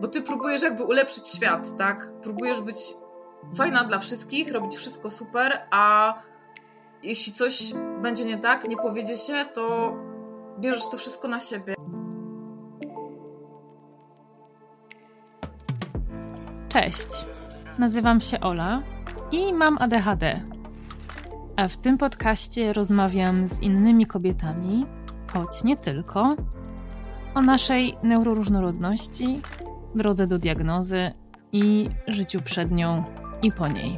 bo ty próbujesz jakby ulepszyć świat, tak? Próbujesz być fajna dla wszystkich, robić wszystko super, a jeśli coś będzie nie tak, nie powiedzie się, to bierzesz to wszystko na siebie. Cześć, nazywam się Ola i mam ADHD. A w tym podcaście rozmawiam z innymi kobietami, choć nie tylko, o naszej neuroróżnorodności, drodze do diagnozy i życiu przed nią i po niej.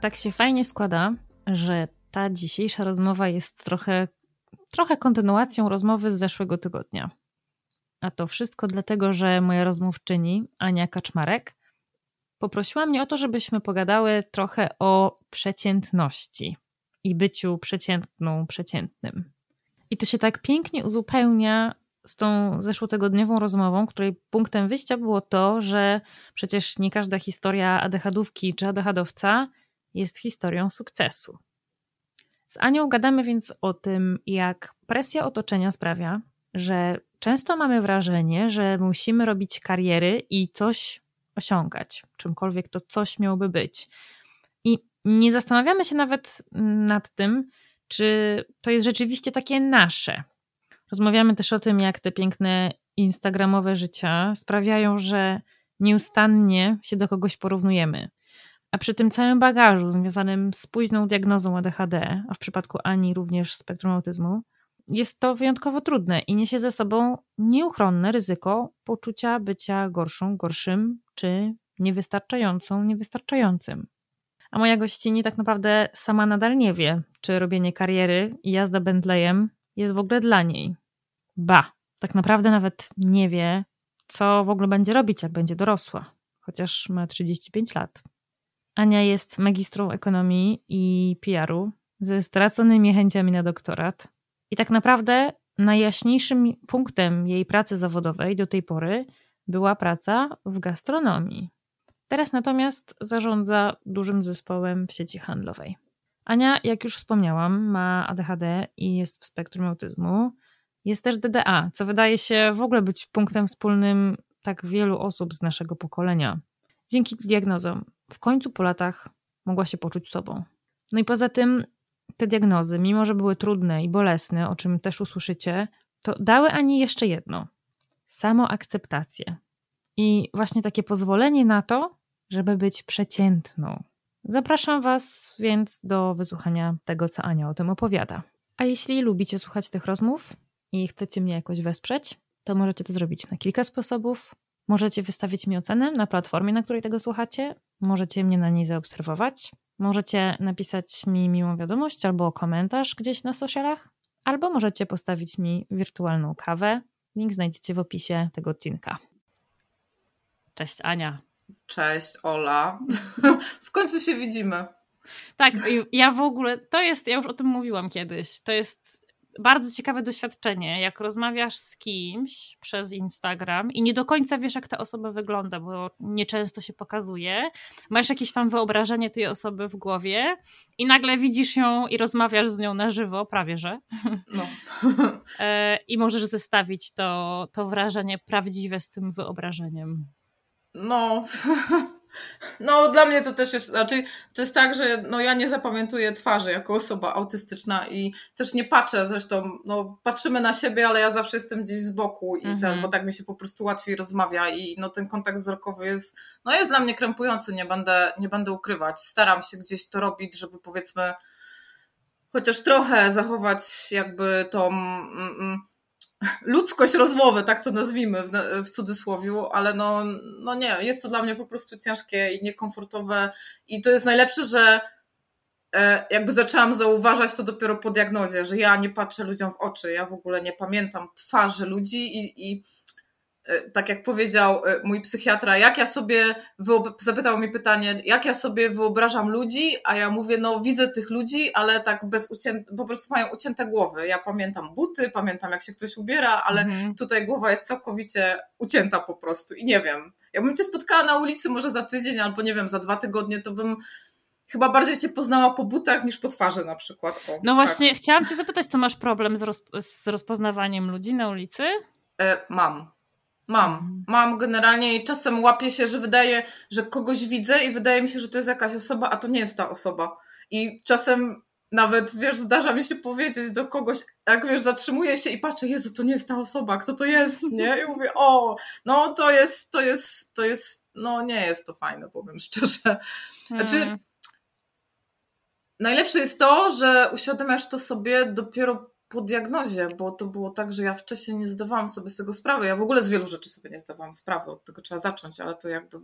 Tak się fajnie składa, że ta dzisiejsza rozmowa jest trochę, trochę kontynuacją rozmowy z zeszłego tygodnia. A to wszystko dlatego, że moja rozmówczyni, Ania Kaczmarek, poprosiła mnie o to, żebyśmy pogadały trochę o przeciętności i byciu przeciętną, przeciętnym. I to się tak pięknie uzupełnia z tą zeszłotygodniową rozmową, której punktem wyjścia było to, że przecież nie każda historia adechadówki czy adechadowca jest historią sukcesu. Z Anią gadamy więc o tym, jak presja otoczenia sprawia, że często mamy wrażenie, że musimy robić kariery i coś osiągać, czymkolwiek to coś miałoby być. Nie zastanawiamy się nawet nad tym, czy to jest rzeczywiście takie nasze. Rozmawiamy też o tym, jak te piękne instagramowe życia sprawiają, że nieustannie się do kogoś porównujemy. A przy tym całym bagażu związanym z późną diagnozą ADHD, a w przypadku Ani również spektrum autyzmu, jest to wyjątkowo trudne i niesie ze sobą nieuchronne ryzyko poczucia bycia gorszą, gorszym czy niewystarczającą, niewystarczającym. A moja gościni tak naprawdę sama nadal nie wie, czy robienie kariery i jazda Bentleyem jest w ogóle dla niej. Ba, tak naprawdę nawet nie wie, co w ogóle będzie robić, jak będzie dorosła, chociaż ma 35 lat. Ania jest magistrą ekonomii i PR-u ze straconymi chęciami na doktorat. I tak naprawdę najjaśniejszym punktem jej pracy zawodowej do tej pory była praca w gastronomii. Teraz natomiast zarządza dużym zespołem w sieci handlowej. Ania, jak już wspomniałam, ma ADHD i jest w spektrum autyzmu. Jest też DDA, co wydaje się w ogóle być punktem wspólnym tak wielu osób z naszego pokolenia. Dzięki diagnozom w końcu po latach mogła się poczuć sobą. No i poza tym te diagnozy, mimo że były trudne i bolesne, o czym też usłyszycie, to dały Ani jeszcze jedno: samoakceptację. I właśnie takie pozwolenie na to, żeby być przeciętną. Zapraszam Was więc do wysłuchania tego, co Ania o tym opowiada. A jeśli lubicie słuchać tych rozmów i chcecie mnie jakoś wesprzeć, to możecie to zrobić na kilka sposobów. Możecie wystawić mi ocenę na platformie, na której tego słuchacie. Możecie mnie na niej zaobserwować. Możecie napisać mi miłą wiadomość albo komentarz gdzieś na socialach. Albo możecie postawić mi wirtualną kawę. Link znajdziecie w opisie tego odcinka. Cześć Ania. Cześć Ola. w końcu się widzimy. Tak, ja w ogóle, to jest, ja już o tym mówiłam kiedyś, to jest bardzo ciekawe doświadczenie, jak rozmawiasz z kimś przez Instagram i nie do końca wiesz, jak ta osoba wygląda, bo nieczęsto się pokazuje. Masz jakieś tam wyobrażenie tej osoby w głowie i nagle widzisz ją i rozmawiasz z nią na żywo, prawie że. No. E, I możesz zestawić to, to wrażenie prawdziwe z tym wyobrażeniem. No, no dla mnie to też jest, znaczy to jest tak, że no ja nie zapamiętuję twarzy jako osoba autystyczna i też nie patrzę zresztą, no patrzymy na siebie, ale ja zawsze jestem gdzieś z boku i ten, mhm. bo tak mi się po prostu łatwiej rozmawia i no ten kontakt wzrokowy jest, no jest dla mnie krępujący, nie będę, nie będę ukrywać. Staram się gdzieś to robić, żeby powiedzmy chociaż trochę zachować jakby tą... Mm, mm, ludzkość rozmowy, tak to nazwijmy w, w cudzysłowiu, ale no, no nie, jest to dla mnie po prostu ciężkie i niekomfortowe i to jest najlepsze, że e, jakby zaczęłam zauważać to dopiero po diagnozie, że ja nie patrzę ludziom w oczy, ja w ogóle nie pamiętam twarzy ludzi i, i tak jak powiedział e, mój psychiatra, jak ja sobie, zapytał mi pytanie, jak ja sobie wyobrażam ludzi, a ja mówię, no widzę tych ludzi, ale tak bez ucięte, po prostu mają ucięte głowy. Ja pamiętam buty, pamiętam jak się ktoś ubiera, ale mhm. tutaj głowa jest całkowicie ucięta po prostu i nie wiem. Jakbym cię spotkała na ulicy może za tydzień albo nie wiem, za dwa tygodnie, to bym chyba bardziej cię poznała po butach niż po twarzy na przykład. O, no właśnie, tak. chciałam cię zapytać, to masz problem z, roz, z rozpoznawaniem ludzi na ulicy? E, mam. Mam. Mhm. Mam generalnie i czasem łapię się, że wydaje, że kogoś widzę i wydaje mi się, że to jest jakaś osoba, a to nie jest ta osoba. I czasem nawet, wiesz, zdarza mi się powiedzieć do kogoś, jak wiesz, zatrzymuję się i patrzę, Jezu, to nie jest ta osoba, kto to jest, nie? I mówię, o, no to jest, to jest, to jest, no nie jest to fajne, powiem szczerze. Znaczy, hmm. najlepsze jest to, że uświadamiasz to sobie dopiero po diagnozie, bo to było tak, że ja wcześniej nie zdawałam sobie z tego sprawy. Ja w ogóle z wielu rzeczy sobie nie zdawałam sprawy, od tego trzeba zacząć, ale to jakby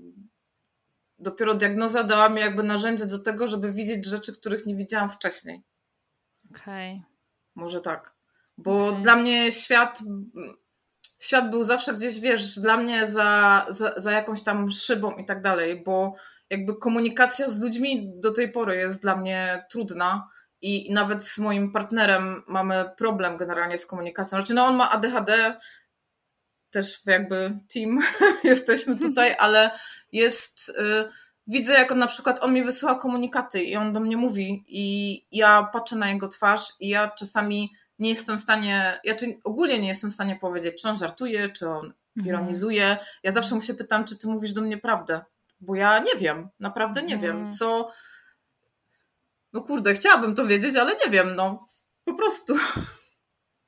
dopiero diagnoza dała mi jakby narzędzie do tego, żeby widzieć rzeczy, których nie widziałam wcześniej. Okej. Okay. Może tak. Bo okay. dla mnie świat świat był zawsze gdzieś, wiesz, dla mnie za, za, za jakąś tam szybą i tak dalej, bo jakby komunikacja z ludźmi do tej pory jest dla mnie trudna i nawet z moim partnerem mamy problem generalnie z komunikacją. Znaczy, no on ma ADHD, też jakby team jesteśmy tutaj, ale jest. Y, widzę, jak on na przykład on mi wysyła komunikaty i on do mnie mówi, i ja patrzę na jego twarz, i ja czasami nie jestem w stanie, ja czy, ogólnie nie jestem w stanie powiedzieć, czy on żartuje, czy on mhm. ironizuje. Ja zawsze mu się pytam, czy ty mówisz do mnie prawdę, bo ja nie wiem, naprawdę nie wiem, mhm. co. No kurde, chciałabym to wiedzieć, ale nie wiem, no po prostu.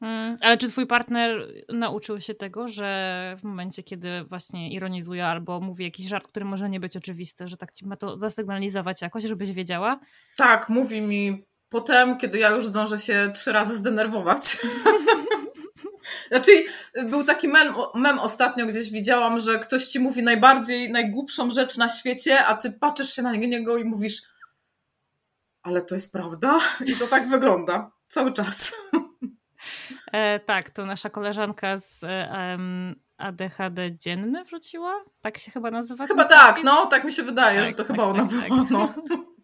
Hmm, ale czy twój partner nauczył się tego, że w momencie, kiedy właśnie ironizuje albo mówi jakiś żart, który może nie być oczywisty, że tak ci ma to zasygnalizować jakoś, żebyś wiedziała? Tak, mówi mi potem, kiedy ja już zdążę się trzy razy zdenerwować. Znaczy, był taki mem, mem ostatnio gdzieś widziałam, że ktoś ci mówi najbardziej, najgłupszą rzecz na świecie, a ty patrzysz się na niego i mówisz, ale to jest prawda? I to tak wygląda cały czas. E, tak, to nasza koleżanka z um, ADHD dzienny wróciła? Tak się chyba nazywa? Chyba tak, no, tak mi się wydaje, tak, że to tak, chyba tak, ona tak, była. No.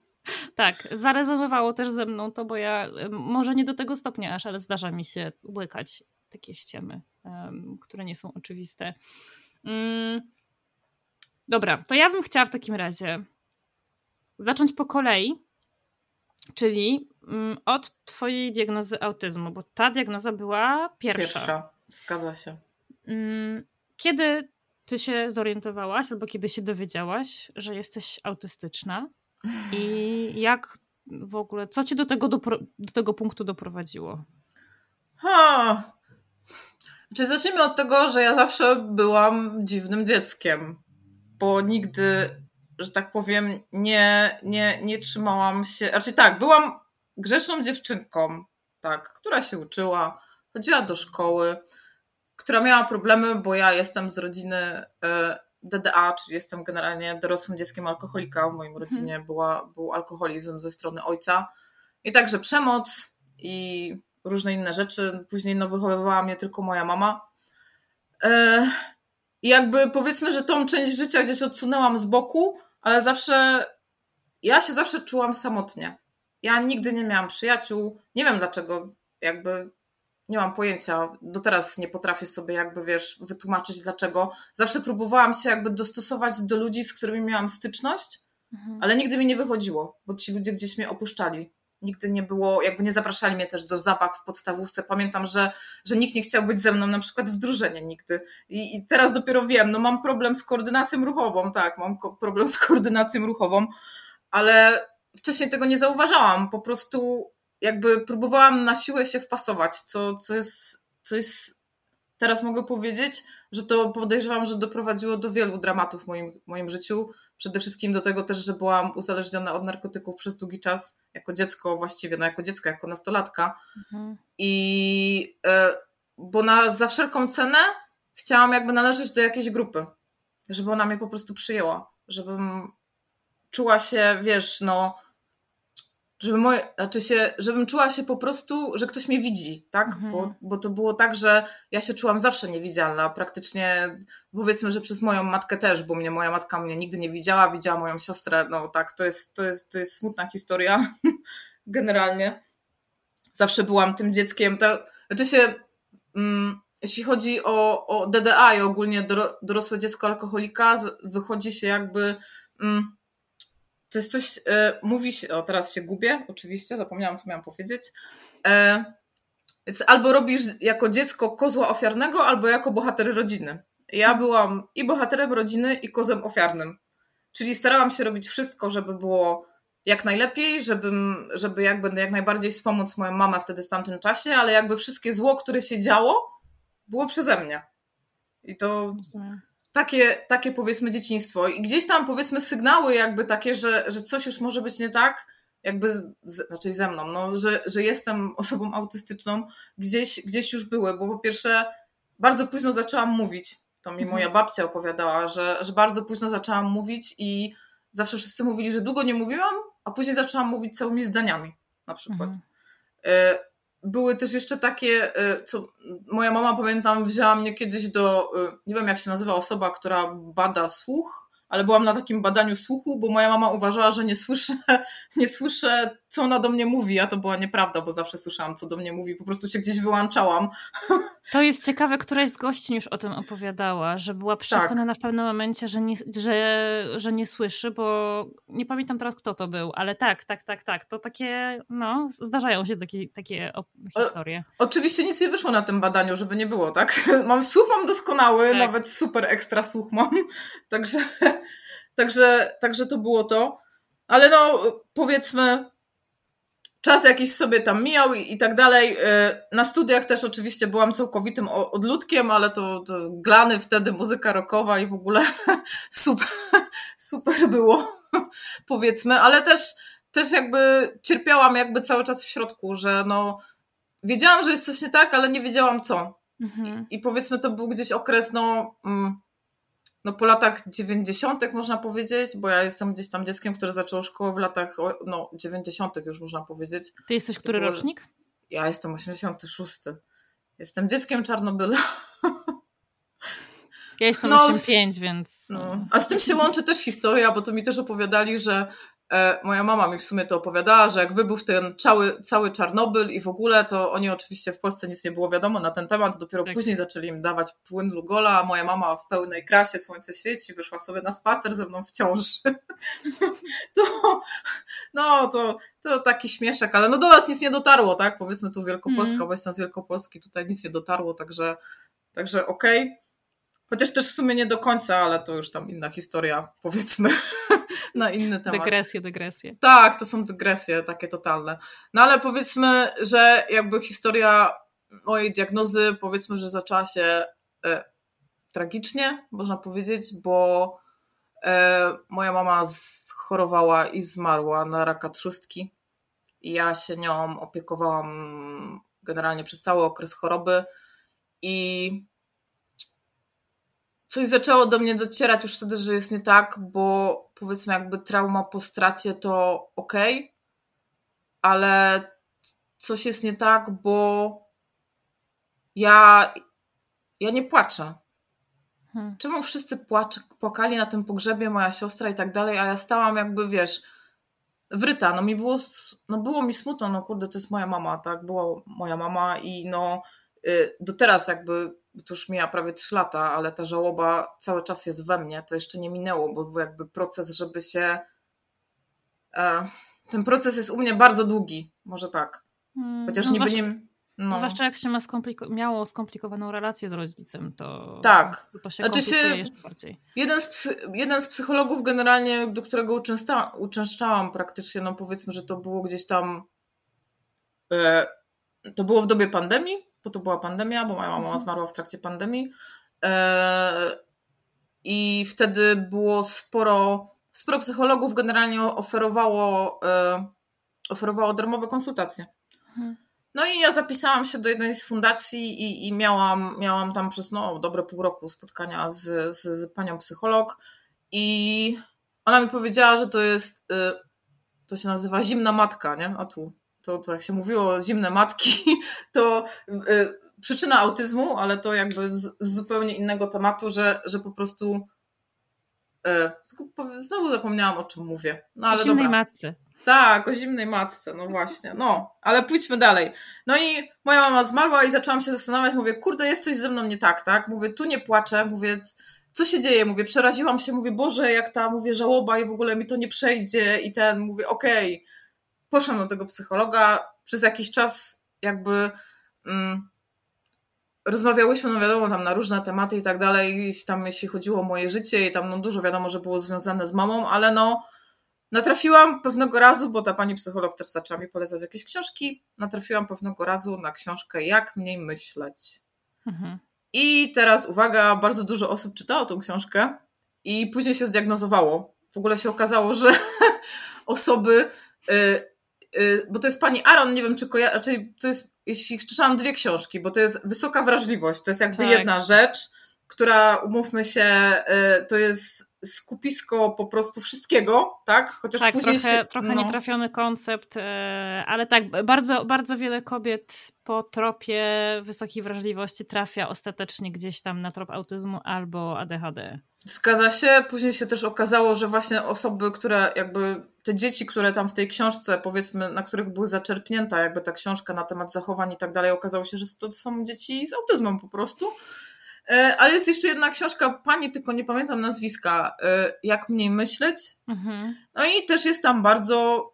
tak, zarezonowało też ze mną to, bo ja może nie do tego stopnia aż, ale zdarza mi się łykać takie ściemy, um, które nie są oczywiste. Um, dobra, to ja bym chciała w takim razie zacząć po kolei, czyli um, od twojej diagnozy autyzmu, bo ta diagnoza była pierwsza. Pierwsza, zgadza się. Mm, kiedy ty się zorientowałaś, albo kiedy się dowiedziałaś, że jesteś autystyczna i jak w ogóle, co cię do tego, do, do tego punktu doprowadziło? Ha. Czy zacznijmy od tego, że ja zawsze byłam dziwnym dzieckiem, bo nigdy, że tak powiem, nie, nie, nie trzymałam się. Znaczy tak, byłam grzeczną dziewczynką, tak, która się uczyła, chodziła do szkoły, która miała problemy, bo ja jestem z rodziny e, DDA, czyli jestem generalnie dorosłym dzieckiem alkoholika. W moim mhm. rodzinie była, był alkoholizm ze strony ojca. I także przemoc i różne inne rzeczy. Później no, wychowywała mnie tylko moja mama. E, I jakby powiedzmy, że tą część życia gdzieś odsunęłam z boku, ale zawsze ja się zawsze czułam samotnie. Ja nigdy nie miałam przyjaciół. Nie wiem dlaczego. Jakby nie mam pojęcia. Do teraz nie potrafię sobie jakby, wiesz, wytłumaczyć dlaczego. Zawsze próbowałam się jakby dostosować do ludzi, z którymi miałam styczność, mhm. ale nigdy mi nie wychodziło, bo ci ludzie gdzieś mnie opuszczali. Nigdy nie było, jakby nie zapraszali mnie też do zabaw w podstawówce. Pamiętam, że, że nikt nie chciał być ze mną na przykład w drużynie nigdy. I, I teraz dopiero wiem, no mam problem z koordynacją ruchową, tak, mam problem z koordynacją ruchową, ale wcześniej tego nie zauważałam. Po prostu jakby próbowałam na siłę się wpasować, co, co, jest, co jest, teraz mogę powiedzieć, że to podejrzewam, że doprowadziło do wielu dramatów w moim, moim życiu. Przede wszystkim do tego też, że byłam uzależniona od narkotyków przez długi czas, jako dziecko właściwie, no jako dziecko, jako nastolatka. Mhm. I e, bo na, za wszelką cenę chciałam jakby należeć do jakiejś grupy, żeby ona mnie po prostu przyjęła, żebym czuła się, wiesz, no żeby moje, znaczy się, żebym czuła się po prostu, że ktoś mnie widzi, tak? Mhm. Bo, bo to było tak, że ja się czułam zawsze niewidzialna. Praktycznie powiedzmy, że przez moją matkę też, bo mnie moja matka mnie nigdy nie widziała, widziała moją siostrę. No tak, to jest, to jest, to jest smutna historia generalnie. Zawsze byłam tym dzieckiem. To, znaczy się, mm, jeśli chodzi o, o DDA i ogólnie dorosłe dziecko alkoholika, wychodzi się jakby. Mm, to jest coś, e, mówi się, o teraz się gubię, oczywiście, zapomniałam, co miałam powiedzieć. E, albo robisz jako dziecko kozła ofiarnego, albo jako bohater rodziny. Ja byłam i bohaterem rodziny, i kozłem ofiarnym. Czyli starałam się robić wszystko, żeby było jak najlepiej, żebym, żeby jak będę jak najbardziej wspomóc moją mamę wtedy w tamtym czasie, ale jakby wszystkie zło, które się działo, było przeze mnie. I to takie, takie powiedzmy dzieciństwo. I gdzieś tam powiedzmy sygnały jakby takie, że, że coś już może być nie tak, jakby z, z, raczej ze mną, no, że, że jestem osobą autystyczną, gdzieś, gdzieś już były, bo po pierwsze bardzo późno zaczęłam mówić. To mi moja mhm. babcia opowiadała, że, że bardzo późno zaczęłam mówić i zawsze wszyscy mówili, że długo nie mówiłam, a później zaczęłam mówić całymi zdaniami na przykład. Mhm. E, były też jeszcze takie, y, co moja mama, pamiętam, wzięła mnie kiedyś do, y, nie wiem jak się nazywa osoba, która bada słuch, ale byłam na takim badaniu słuchu, bo moja mama uważała, że nie słyszę, nie słyszę, co ona do mnie mówi, a to była nieprawda, bo zawsze słyszałam, co do mnie mówi, po prostu się gdzieś wyłączałam. To jest ciekawe, któraś z gościń już o tym opowiadała, że była przekonana tak. w pewnym momencie, że nie, że, że nie słyszy, bo nie pamiętam teraz, kto to był, ale tak, tak, tak, tak, to takie, no, zdarzają się takie, takie historie. O, oczywiście nic nie wyszło na tym badaniu, żeby nie było, tak? Mam słuch, mam doskonały, tak. nawet super ekstra słuch mam, także Także, także to było to. Ale no, powiedzmy, czas jakiś sobie tam mijał i, i tak dalej. Y, na studiach też oczywiście byłam całkowitym odludkiem, ale to, to glany wtedy, muzyka rockowa i w ogóle super, super było, powiedzmy, ale też, też jakby cierpiałam jakby cały czas w środku, że no wiedziałam, że jest coś nie tak, ale nie wiedziałam co. Mhm. I, I, powiedzmy to był gdzieś okres, no... Mm, no po latach 90. można powiedzieć, bo ja jestem gdzieś tam dzieckiem, które zaczęło szkołę w latach no, 90. już można powiedzieć. Ty jesteś który było, rocznik? Ja jestem 86. Jestem dzieckiem Czarnobyla. Ja jestem no, 85, więc. No. A z tym się łączy też historia, bo to mi też opowiadali, że moja mama mi w sumie to opowiadała, że jak wybuchł ten cały, cały Czarnobyl i w ogóle, to oni oczywiście w Polsce nic nie było wiadomo na ten temat, dopiero tak. później zaczęli im dawać płyn Lugola, a moja mama w pełnej krasie, słońce świeci, wyszła sobie na spacer ze mną w ciąży. to, no, to, to taki śmieszek, ale no do nas nic nie dotarło, tak? Powiedzmy tu Wielkopolska, mm. jestem z Wielkopolski, tutaj nic nie dotarło, także, także okej. Okay. Chociaż też w sumie nie do końca, ale to już tam inna historia, powiedzmy, na inny temat. Dygresje, dygresje. Tak, to są dygresje takie totalne. No ale powiedzmy, że jakby historia mojej diagnozy, powiedzmy, że zaczęła się e, tragicznie, można powiedzieć, bo e, moja mama chorowała i zmarła na raka trzustki. I ja się nią opiekowałam generalnie przez cały okres choroby i coś zaczęło do mnie docierać już wtedy, że jest nie tak, bo powiedzmy jakby trauma po stracie to ok, ale coś jest nie tak, bo ja, ja nie płaczę. Hmm. Czemu wszyscy płacz, płakali na tym pogrzebie, moja siostra i tak dalej, a ja stałam jakby, wiesz, wryta, no mi było, no było mi smutno, no kurde, to jest moja mama, tak, była moja mama i no y, do teraz jakby to już mija prawie 3 lata, ale ta żałoba cały czas jest we mnie, to jeszcze nie minęło, bo był jakby proces, żeby się. E, ten proces jest u mnie bardzo długi, może tak. Hmm, Chociaż no niby nie. No. Zwłaszcza jak się ma skompliko miało skomplikowaną relację z rodzicem, to, tak. to się znaczy się, jeszcze bardziej. Jeden z, psy, jeden z psychologów generalnie, do którego uczęszcza, uczęszczałam praktycznie, no powiedzmy, że to było gdzieś tam e, to było w dobie pandemii, bo to była pandemia, bo moja mama mhm. zmarła w trakcie pandemii. E, I wtedy było sporo, sporo psychologów generalnie oferowało, e, oferowało darmowe konsultacje. Mhm. No i ja zapisałam się do jednej z fundacji i, i miałam, miałam tam przez no, dobre pół roku spotkania z, z, z panią psycholog i ona mi powiedziała, że to jest, e, to się nazywa zimna matka, nie? A tu to, co jak się mówiło, zimne matki, to y, przyczyna autyzmu, ale to jakby z, z, zupełnie innego tematu, że, że po prostu y, znowu zapomniałam o czym mówię. No, ale o zimnej dobra. matce. Tak, o zimnej matce, no właśnie. No, ale pójdźmy dalej. No i moja mama zmarła i zaczęłam się zastanawiać, mówię, kurde, jest coś ze mną nie tak, tak? Mówię, tu nie płaczę, mówię, co się dzieje? Mówię, przeraziłam się, mówię, Boże, jak ta, mówię, żałoba i w ogóle mi to nie przejdzie i ten, mówię, okej. Okay. Poszłam do tego psychologa, przez jakiś czas jakby mm, rozmawiałyśmy, no wiadomo, tam na różne tematy i tak dalej, tam jeśli chodziło o moje życie i tam no dużo wiadomo, że było związane z mamą, ale no natrafiłam pewnego razu, bo ta pani psycholog też zaczęła mi polecać jakieś książki, natrafiłam pewnego razu na książkę Jak mniej myśleć. Mhm. I teraz uwaga, bardzo dużo osób czytało tą książkę i później się zdiagnozowało. W ogóle się okazało, że osoby, y, bo to jest pani Aaron, nie wiem czy kojarzy, raczej to jest, jeśli czytałam dwie książki, bo to jest wysoka wrażliwość, to jest jakby tak. jedna rzecz, która, umówmy się, y, to jest skupisko po prostu wszystkiego, tak? Chociaż tak, później trochę, się, trochę no. nietrafiony koncept, e, ale tak, bardzo, bardzo wiele kobiet po tropie wysokiej wrażliwości trafia ostatecznie gdzieś tam na trop autyzmu albo ADHD. Zgadza się. Później się też okazało, że właśnie osoby, które jakby te dzieci, które tam w tej książce, powiedzmy, na których były zaczerpnięta jakby ta książka na temat zachowań i tak dalej, okazało się, że to są dzieci z autyzmem po prostu. E, ale jest jeszcze jedna książka, pani, tylko nie pamiętam nazwiska, e, Jak mniej myśleć. Mhm. No i też jest tam bardzo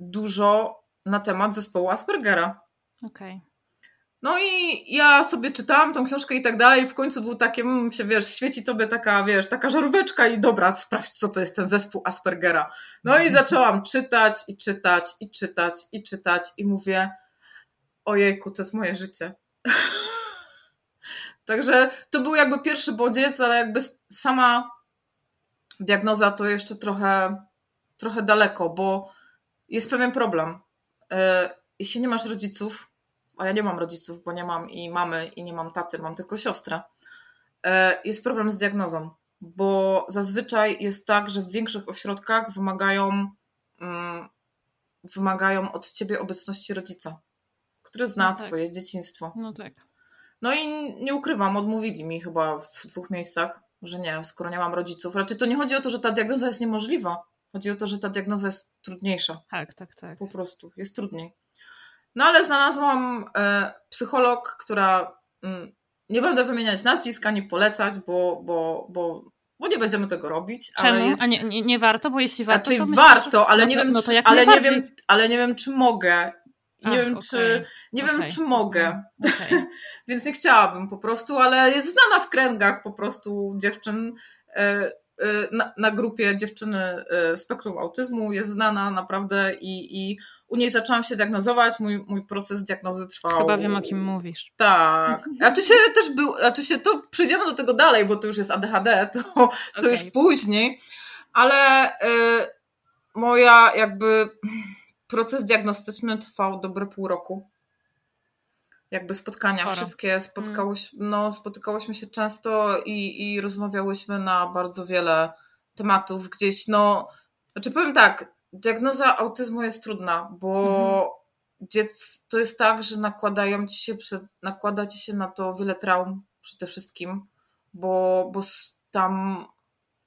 dużo na temat zespołu Aspergera. Okej. Okay. No i ja sobie czytałam tą książkę i tak dalej. W końcu był takie, mm, się wiesz, świeci tobie taka, wiesz, taka żaróweczka i dobra, sprawdź, co to jest ten zespół Aspergera. No i zaczęłam czytać i czytać i czytać i czytać i mówię, ojejku, to jest moje życie. Także to był jakby pierwszy bodziec, ale jakby sama diagnoza to jeszcze trochę, trochę daleko, bo jest pewien problem. E, jeśli nie masz rodziców, a ja nie mam rodziców, bo nie mam i mamy, i nie mam taty, mam tylko siostrę, e, jest problem z diagnozą, bo zazwyczaj jest tak, że w większych ośrodkach wymagają, mm, wymagają od ciebie obecności rodzica, który zna no tak. twoje dzieciństwo. No tak. No i nie ukrywam, odmówili mi chyba w dwóch miejscach, że nie, skoro nie mam rodziców. Raczej to nie chodzi o to, że ta diagnoza jest niemożliwa. Chodzi o to, że ta diagnoza jest trudniejsza. Tak, tak, tak. Po prostu, jest trudniej. No ale znalazłam e, psycholog, która mm, nie będę wymieniać nazwisk ani polecać, bo, bo, bo, bo nie będziemy tego robić. Czemu? Ale jest... A nie, nie, nie warto, bo jeśli warto. Znaczy, to warto, myślę, ale, no, nie wiem, no czy, ale, nie wiem, ale nie wiem, czy mogę. Nie Ach, wiem, okay. czy nie okay. wiem, czy mogę. Okay. Więc nie chciałabym po prostu, ale jest znana w kręgach po prostu dziewczyn. E, e, na, na grupie dziewczyny e, spektrum autyzmu jest znana naprawdę i, i u niej zaczęłam się diagnozować, mój, mój proces diagnozy trwał. Chyba wiem, o kim mówisz. Tak. A czy się też był, a czy się to przejdziemy do tego dalej, bo to już jest ADHD, to, to okay. już później. Ale y, moja jakby proces diagnostyczny trwał dobre pół roku. Jakby spotkania Sporo. wszystkie spotkałyśmy, mm. no, spotykałyśmy się często i, i rozmawiałyśmy na bardzo wiele tematów. Gdzieś, no, znaczy powiem tak, diagnoza autyzmu jest trudna, bo mhm. dziec, to jest tak, że nakładają ci się, nakłada ci się na to wiele traum przede wszystkim, bo, bo tam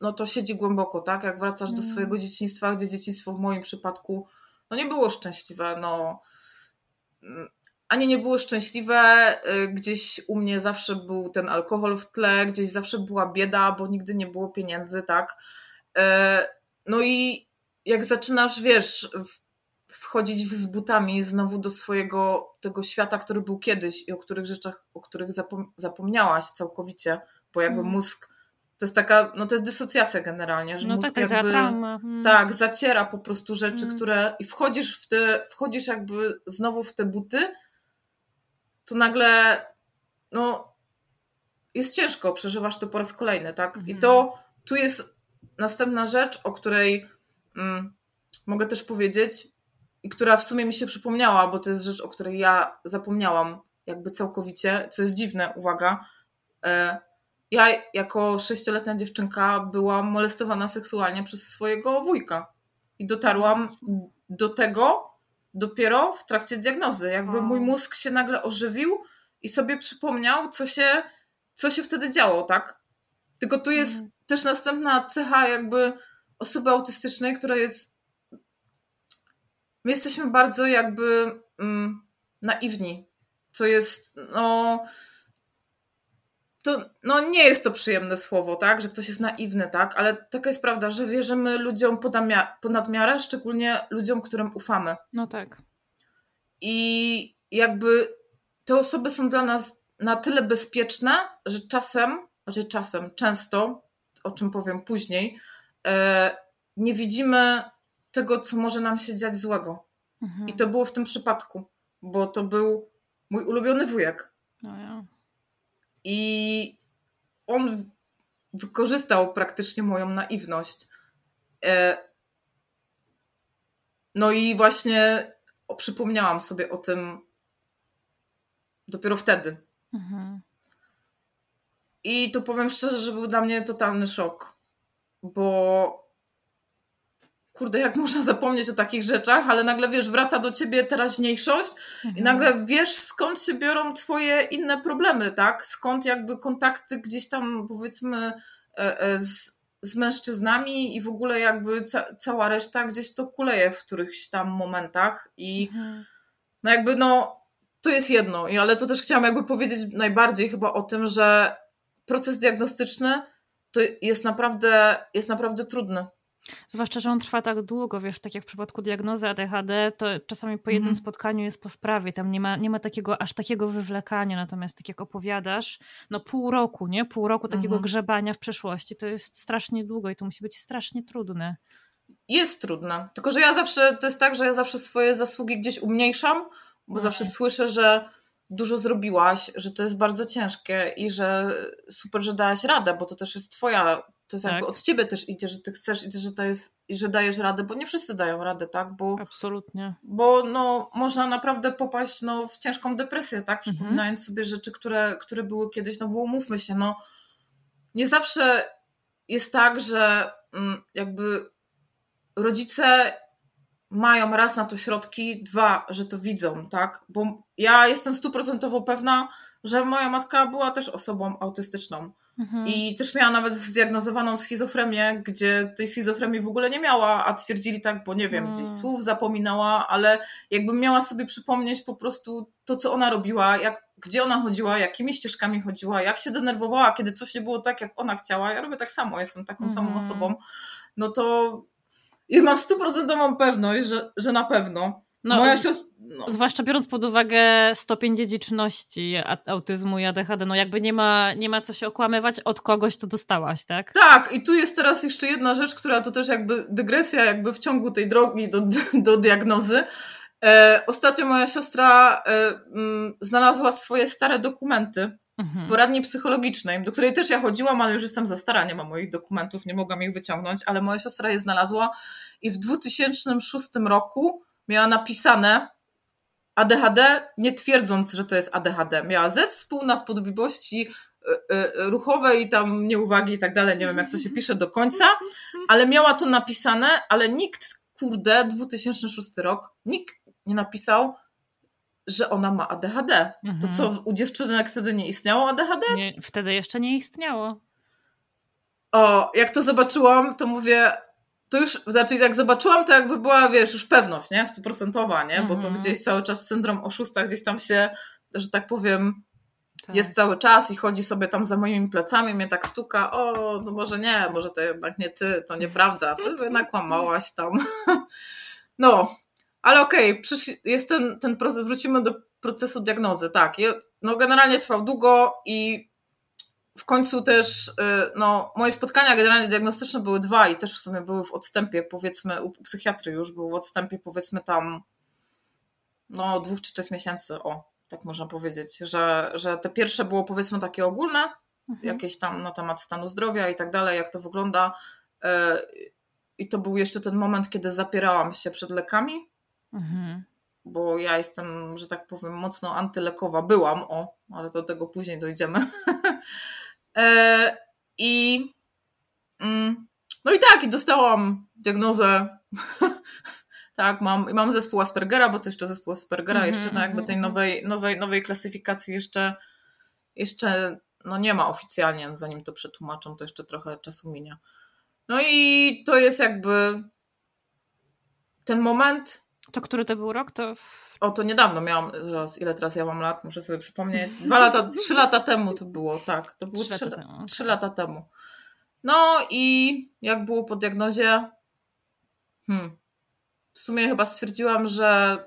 no to siedzi głęboko, tak? Jak wracasz do mhm. swojego dzieciństwa, gdzie dzieciństwo w moim przypadku no nie było szczęśliwe, no ani nie było szczęśliwe, y, gdzieś u mnie zawsze był ten alkohol w tle, gdzieś zawsze była bieda, bo nigdy nie było pieniędzy, tak? Y, no i jak zaczynasz, wiesz, wchodzić z butami znowu do swojego tego świata, który był kiedyś i o których rzeczach, o których zapom zapomniałaś całkowicie, bo jakby mm. mózg to jest taka, no to jest dysocjacja generalnie, że no mózg tak, jakby hmm. tak, zaciera po prostu rzeczy, hmm. które i wchodzisz w te, wchodzisz jakby znowu w te buty, to nagle no jest ciężko, przeżywasz to po raz kolejny, tak? I to mhm. tu jest następna rzecz, o której mogę też powiedzieć i która w sumie mi się przypomniała, bo to jest rzecz, o której ja zapomniałam jakby całkowicie, co jest dziwne, uwaga, e, ja jako sześcioletnia dziewczynka byłam molestowana seksualnie przez swojego wujka. I dotarłam do tego dopiero w trakcie diagnozy. Jakby mój mózg się nagle ożywił i sobie przypomniał, co się, co się wtedy działo, tak? Tylko tu jest mm. też następna cecha jakby osoby autystycznej, która jest my jesteśmy bardzo jakby mm, naiwni, co jest no to no nie jest to przyjemne słowo, tak, że ktoś jest naiwny, tak, ale taka jest prawda, że wierzymy ludziom ponad miarę, szczególnie ludziom, którym ufamy. No tak. I jakby te osoby są dla nas na tyle bezpieczne, że czasem, znaczy czasem, często, o czym powiem później, nie widzimy tego, co może nam się dziać złego. Mhm. I to było w tym przypadku, bo to był mój ulubiony wujek. No ja. I on wykorzystał praktycznie moją naiwność. E, no i właśnie przypomniałam sobie o tym dopiero wtedy. Mhm. I to powiem szczerze, że był dla mnie totalny szok, bo kurde, jak można zapomnieć o takich rzeczach, ale nagle wiesz, wraca do ciebie teraźniejszość mhm. i nagle wiesz, skąd się biorą twoje inne problemy, tak? Skąd jakby kontakty gdzieś tam, powiedzmy, e, e, z, z mężczyznami i w ogóle jakby ca cała reszta gdzieś to kuleje w którychś tam momentach i mhm. no jakby no to jest jedno, ale to też chciałam jakby powiedzieć najbardziej chyba o tym, że proces diagnostyczny to jest naprawdę, jest naprawdę trudny. Zwłaszcza, że on trwa tak długo, wiesz, tak jak w przypadku diagnozy ADHD, to czasami po jednym mhm. spotkaniu jest po sprawie, tam nie ma, nie ma takiego, aż takiego wywlekania, natomiast tak jak opowiadasz, no pół roku, nie? Pół roku takiego mhm. grzebania w przeszłości, to jest strasznie długo i to musi być strasznie trudne. Jest trudne, tylko że ja zawsze, to jest tak, że ja zawsze swoje zasługi gdzieś umniejszam, bo zawsze słyszę, że dużo zrobiłaś, że to jest bardzo ciężkie i że super, że dałaś radę, bo to też jest twoja, to jest tak. jakby od ciebie też idzie, że ty chcesz i że to jest, i że dajesz radę, bo nie wszyscy dają radę, tak? Bo, Absolutnie. Bo no, można naprawdę popaść no, w ciężką depresję, tak? Mhm. Przypominając mhm. sobie rzeczy, które, które były kiedyś, no bo umówmy się, no nie zawsze jest tak, że mm, jakby rodzice mają raz na to środki, dwa, że to widzą, tak? Bo ja jestem stuprocentowo pewna, że moja matka była też osobą autystyczną. Mhm. I też miała nawet zdiagnozowaną schizofrenię, gdzie tej schizofrenii w ogóle nie miała, a twierdzili tak, bo nie wiem, mhm. gdzieś słów zapominała, ale jakby miała sobie przypomnieć po prostu to, co ona robiła, jak, gdzie ona chodziła, jakimi ścieżkami chodziła, jak się denerwowała, kiedy coś nie było tak, jak ona chciała. Ja robię tak samo, jestem taką mhm. samą osobą. No to i mam stuprocentową pewność, że, że na pewno. No, Moja siostra. No. Zwłaszcza biorąc pod uwagę stopień dziedziczności autyzmu i ADHD, no jakby nie ma, nie ma co się okłamywać, od kogoś to dostałaś, tak? Tak, i tu jest teraz jeszcze jedna rzecz, która to też jakby dygresja jakby w ciągu tej drogi do, do diagnozy. E, ostatnio moja siostra e, m, mm, znalazła swoje stare dokumenty. Z poradni psychologicznej, do której też ja chodziłam, ale już jestem za stara, nie ma moich dokumentów, nie mogłam ich wyciągnąć, ale moja siostra je znalazła i w 2006 roku miała napisane ADHD, nie twierdząc, że to jest ADHD. Miała zespół nadpodobliwości e, e, ruchowe i tam nieuwagi i tak dalej, nie wiem jak to się pisze do końca, ale miała to napisane, ale nikt, kurde, 2006 rok, nikt nie napisał, że ona ma ADHD. Mhm. To co, u dziewczynek wtedy nie istniało ADHD? Nie, wtedy jeszcze nie istniało. O, jak to zobaczyłam, to mówię, to już, znaczy jak zobaczyłam, to jakby była, wiesz, już pewność, nie? Stuprocentowa, nie? Bo to mhm. gdzieś cały czas syndrom oszusta gdzieś tam się, że tak powiem, tak. jest cały czas i chodzi sobie tam za moimi plecami, mnie tak stuka, o, no może nie, może to jednak nie ty, to nieprawda, sobie nakłamałaś tam. No, ale okej, okay, jest ten, ten proces, wrócimy do procesu diagnozy, tak. No generalnie trwał długo i w końcu też, y, no, moje spotkania generalnie diagnostyczne były dwa i też w sumie były w odstępie, powiedzmy, u psychiatry już był w odstępie, powiedzmy tam, no, dwóch czy trzech miesięcy, o, tak można powiedzieć, że, że te pierwsze było powiedzmy takie ogólne, mhm. jakieś tam na temat stanu zdrowia i tak dalej, jak to wygląda. Y, I to był jeszcze ten moment, kiedy zapierałam się przed lekami, mhm. bo ja jestem, że tak powiem, mocno antylekowa. Byłam, o, ale do tego później dojdziemy. E, I mm, no i tak, i dostałam diagnozę. tak, mam, mam zespół Aspergera, bo to jeszcze zespół Aspergera, mm -hmm, jeszcze na jakby tej mhm. nowej, nowej, nowej klasyfikacji jeszcze, jeszcze no nie ma oficjalnie, zanim to przetłumaczą, to jeszcze trochę czasu minie. No i to jest jakby ten moment, To który to był rok? To... O, to niedawno miałam, zaraz, ile teraz ja mam lat, muszę sobie przypomnieć. Dwa lata, trzy lata temu to było, tak. To było trzy, trzy, lata, temu, trzy lata temu. No i jak było po diagnozie? Hmm. W sumie chyba stwierdziłam, że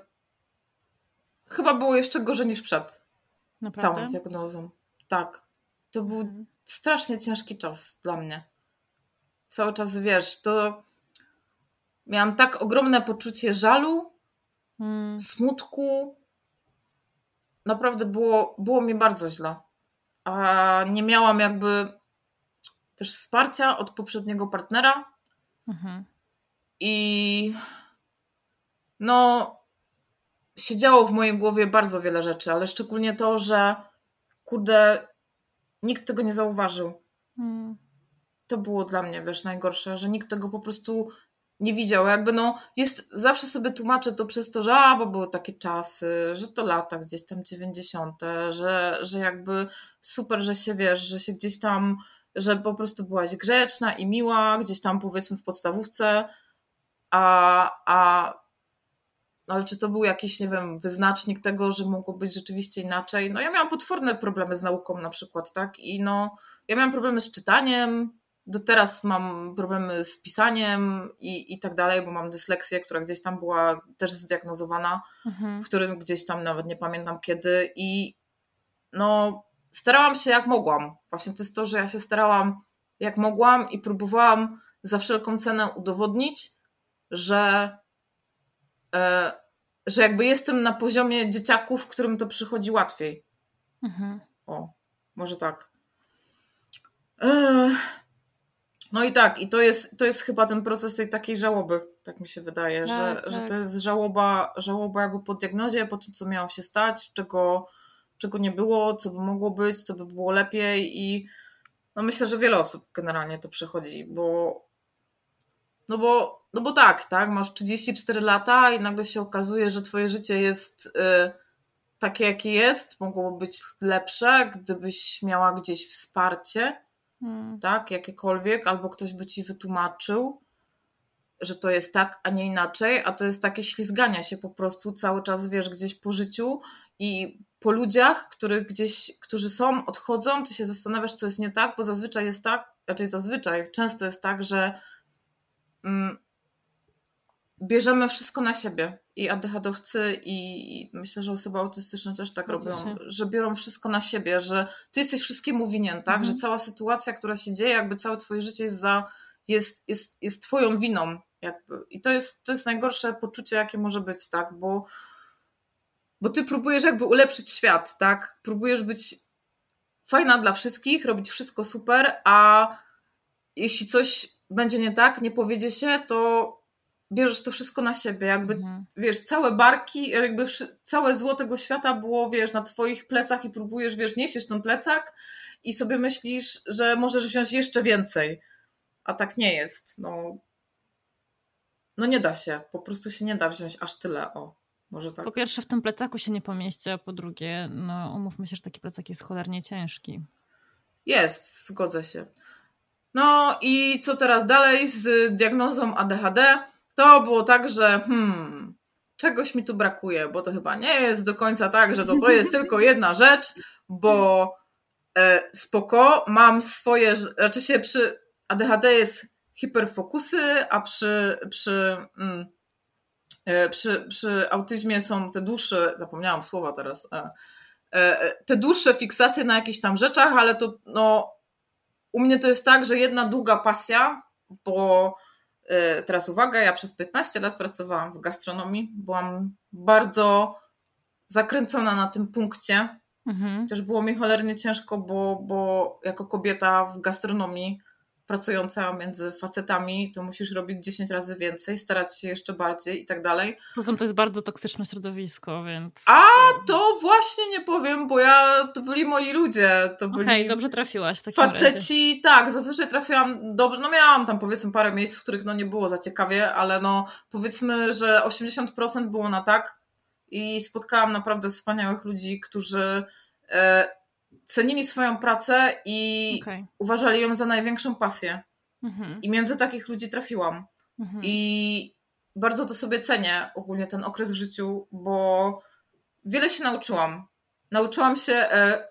chyba było jeszcze gorzej niż przed Naprawdę? całą diagnozą. Tak. To był hmm. strasznie ciężki czas dla mnie. Cały czas wiesz, to miałam tak ogromne poczucie żalu, hmm. smutku. Naprawdę było, było mi bardzo źle. A nie miałam jakby też wsparcia od poprzedniego partnera. Mhm. I no, siedziało w mojej głowie bardzo wiele rzeczy, ale szczególnie to, że kurde, nikt tego nie zauważył. Hmm. To było dla mnie, wiesz, najgorsze, że nikt tego po prostu nie widział. Jakby no, jest, zawsze sobie tłumaczę to przez to, że a, bo były takie czasy, że to lata gdzieś tam 90., że, że jakby super, że się wiesz, że się gdzieś tam, że po prostu byłaś grzeczna i miła, gdzieś tam powiedzmy w podstawówce, a, a no ale czy to był jakiś, nie wiem, wyznacznik tego, że mogło być rzeczywiście inaczej? No ja miałam potworne problemy z nauką na przykład, tak? I no, ja miałam problemy z czytaniem, do teraz mam problemy z pisaniem i, i tak dalej, bo mam dysleksję, która gdzieś tam była też zdiagnozowana, mhm. w którym gdzieś tam nawet nie pamiętam kiedy i no starałam się jak mogłam. Właśnie to jest to, że ja się starałam jak mogłam i próbowałam za wszelką cenę udowodnić, że, e, że jakby jestem na poziomie dzieciaków, którym to przychodzi łatwiej. Mhm. O, może tak. E, no i tak, i to jest, to jest chyba ten proces tej takiej żałoby, tak mi się wydaje, tak, że, tak. że to jest żałoba, żałoba jakby po diagnozie, po tym, co miało się stać, czego, czego nie było, co by mogło być, co by było lepiej i no myślę, że wiele osób generalnie to przechodzi, bo no bo, no bo tak, tak, masz 34 lata i nagle się okazuje, że twoje życie jest y, takie, jakie jest, mogłoby być lepsze, gdybyś miała gdzieś wsparcie, hmm. tak, jakiekolwiek, albo ktoś by ci wytłumaczył, że to jest tak, a nie inaczej, a to jest takie ślizgania się po prostu cały czas, wiesz, gdzieś po życiu i po ludziach, których gdzieś, którzy są, odchodzą, ty się zastanawiasz, co jest nie tak, bo zazwyczaj jest tak, raczej zazwyczaj, często jest tak, że mm, bierzemy wszystko na siebie. I ADHD-owcy, i myślę, że osoby autystyczne też tak robią, się. że biorą wszystko na siebie, że ty jesteś wszystkiemu winien, tak? Mhm. Że cała sytuacja, która się dzieje, jakby całe twoje życie jest za, jest, jest, jest twoją winą. Jakby. I to jest, to jest najgorsze poczucie, jakie może być, tak? Bo, bo ty próbujesz jakby ulepszyć świat, tak? Próbujesz być fajna dla wszystkich, robić wszystko super, a jeśli coś będzie nie tak, nie powiedzie się, to bierzesz to wszystko na siebie, jakby, mhm. wiesz, całe barki, jakby całe zło tego świata było, wiesz, na twoich plecach i próbujesz, wiesz, niesiesz ten plecak i sobie myślisz, że możesz wziąć jeszcze więcej, a tak nie jest, no. No nie da się, po prostu się nie da wziąć aż tyle, o. Może tak. Po pierwsze w tym plecaku się nie pomieści, a po drugie, no umówmy się, że taki plecak jest cholernie ciężki. Jest, zgodzę się. No i co teraz dalej z diagnozą ADHD? To było tak, że hmm, czegoś mi tu brakuje, bo to chyba nie jest do końca tak, że to, to jest tylko jedna rzecz, bo e, spoko, mam swoje, raczej się przy ADHD jest hiperfokusy, a przy, przy, mm, e, przy, przy autyzmie są te dłuższe, zapomniałam słowa teraz, e, e, te dłuższe fiksacje na jakichś tam rzeczach, ale to no, u mnie to jest tak, że jedna długa pasja, bo teraz uwaga, ja przez 15 lat pracowałam w gastronomii. Byłam bardzo zakręcona na tym punkcie. Mhm. Też było mi cholernie ciężko, bo, bo jako kobieta w gastronomii pracująca między facetami, to musisz robić 10 razy więcej, starać się jeszcze bardziej i tak dalej. Poza tym to jest bardzo toksyczne środowisko, więc... A, to właśnie nie powiem, bo ja, to byli moi ludzie, to byli... Okej, okay, dobrze trafiłaś w takim Faceci, razie. tak, zazwyczaj trafiłam dobrze, no miałam tam powiedzmy parę miejsc, w których no nie było za ciekawie, ale no powiedzmy, że 80% było na tak i spotkałam naprawdę wspaniałych ludzi, którzy... E, cenili swoją pracę i okay. uważali ją za największą pasję. Mhm. I między takich ludzi trafiłam. Mhm. I bardzo to sobie cenię, ogólnie ten okres w życiu, bo wiele się nauczyłam. Nauczyłam się, e,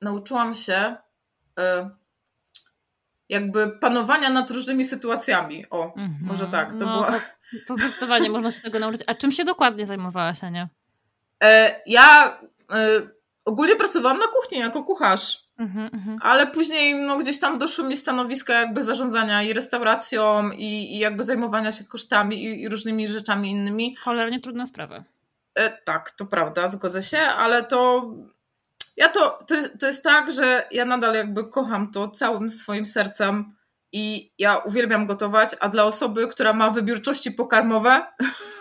nauczyłam się e, jakby panowania nad różnymi sytuacjami. O, mhm. może tak. To, no, była... to, to zdecydowanie można się tego nauczyć. A czym się dokładnie zajmowałaś, Ania? E, ja e, ogólnie pracowałam na kuchni jako kucharz. Mhm, mhm. Ale później no, gdzieś tam doszły mi stanowiska jakby zarządzania i restauracją i, i jakby zajmowania się kosztami i, i, różnymi rzeczami innymi. Cholernie trudna sprawa. E, tak, to prawda, zgodzę się, ale to ja to, to, to jest tak, że ja nadal jakby kocham to całym swoim sercem i ja uwielbiam gotować, a dla osoby, która ma wybiórczości pokarmowe,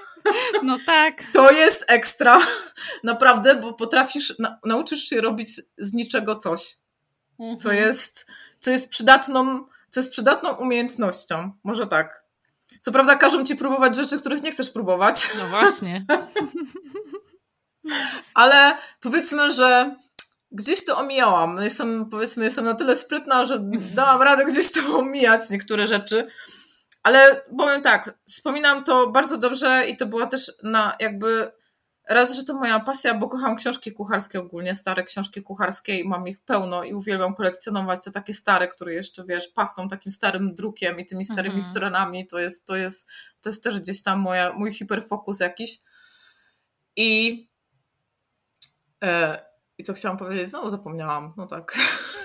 no tak. To jest ekstra, naprawdę, bo potrafisz, na, nauczysz się robić z niczego coś, mhm. co jest, co jest przydatną, co jest przydatną umiejętnością, może tak. Co prawda każą ci próbować rzeczy, których nie chcesz próbować. No właśnie. Ale powiedzmy, że gdzieś to omijałam. Jestem, powiedzmy, jestem na tyle sprytna, że dałam radę gdzieś to omijać niektóre rzeczy. Ale powiem tak, wspominam to bardzo dobrze i to była też na jakby raz, że to moja pasja, bo kocham książki kucharskie ogólnie, stare książki kucharskie i mam ich pełno i uwielbiam kolekcjonować te takie stare, które jeszcze, wiesz, pachną takim starym drukiem i tymi starymi mhm. stronami. To jest, to jest, to jest też gdzieś tam moja, mój hiperfokus jakiś. I e, i co chciałam powiedzieć? Znowu zapomniałam. No tak.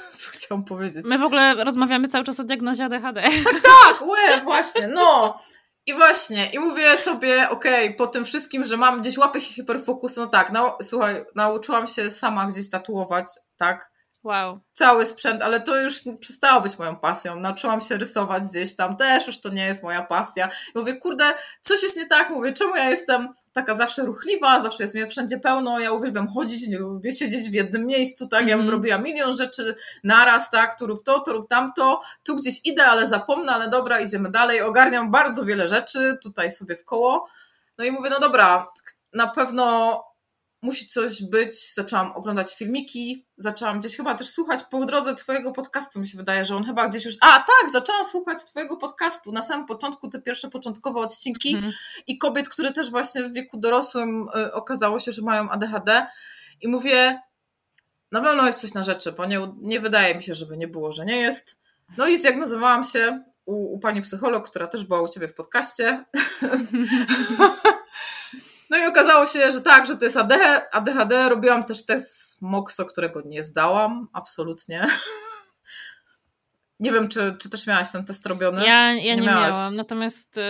powiedzieć? My w ogóle rozmawiamy cały czas o diagnozie ADHD. Tak, tak, łe, właśnie, no. I właśnie, i mówię sobie, okej, okay, po tym wszystkim, że mam gdzieś łapy hiperfokus, no tak, no, słuchaj, nauczyłam się sama gdzieś tatuować, tak? Wow. Cały sprzęt, ale to już przestało być moją pasją. Nauczyłam się rysować gdzieś tam, też już to nie jest moja pasja. I mówię, kurde, coś jest nie tak. Mówię, czemu ja jestem taka zawsze ruchliwa, zawsze jest mnie wszędzie pełno, ja uwielbiam chodzić, nie lubię siedzieć w jednym miejscu, tak, ja bym mm. robiła milion rzeczy naraz, tak, tu rób to, tu rób tamto, tu gdzieś idę, ale zapomnę, ale dobra, idziemy dalej, ogarniam bardzo wiele rzeczy, tutaj sobie w koło, no i mówię, no dobra, na pewno musi coś być. Zaczęłam oglądać filmiki, zaczęłam gdzieś chyba też słuchać po drodze Twojego podcastu. Mi się wydaje, że on chyba gdzieś już. A tak, zaczęłam słuchać Twojego podcastu. Na samym początku te pierwsze początkowe odcinki mm. i kobiet, które też właśnie w wieku dorosłym y, okazało się, że mają ADHD. I mówię, na pewno jest coś na rzeczy, bo nie, nie wydaje mi się, żeby nie było, że nie jest. No i zdiagnozowałam się u, u pani psycholog, która też była u ciebie w podcaście. No i okazało się, że tak, że to jest ADHD. Robiłam też test MOXO, którego nie zdałam, absolutnie. Nie wiem, czy, czy też miałaś ten test robiony? Ja, ja nie, nie miałam, natomiast y,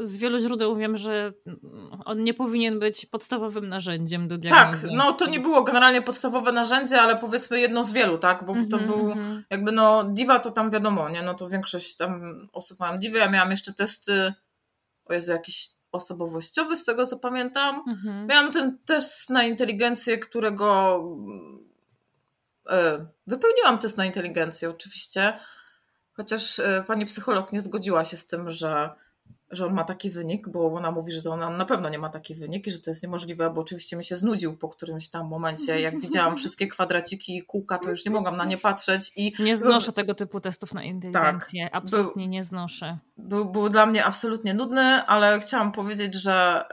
z wielu źródeł wiem, że on nie powinien być podstawowym narzędziem do diagnozy. Tak, no to nie było generalnie podstawowe narzędzie, ale powiedzmy jedno z wielu, tak, bo mm -hmm, to był mm -hmm. jakby no diva to tam wiadomo, nie, no to większość tam osób miałam diwy, ja miałam jeszcze testy, o Jezu, jakiś osobowościowy, z tego co pamiętam. Mhm. Miałam ten test na inteligencję, którego e, wypełniłam test na inteligencję oczywiście, chociaż e, pani psycholog nie zgodziła się z tym, że że on ma taki wynik, bo ona mówi, że ona na pewno nie ma taki wynik i że to jest niemożliwe, bo oczywiście mi się znudził po którymś tam momencie. Jak widziałam wszystkie kwadraciki i kółka, to już nie mogłam na nie patrzeć. I nie znoszę tego typu testów na inteligencję. Tak, absolutnie był, nie znoszę. Był, był dla mnie absolutnie nudny, ale chciałam powiedzieć, że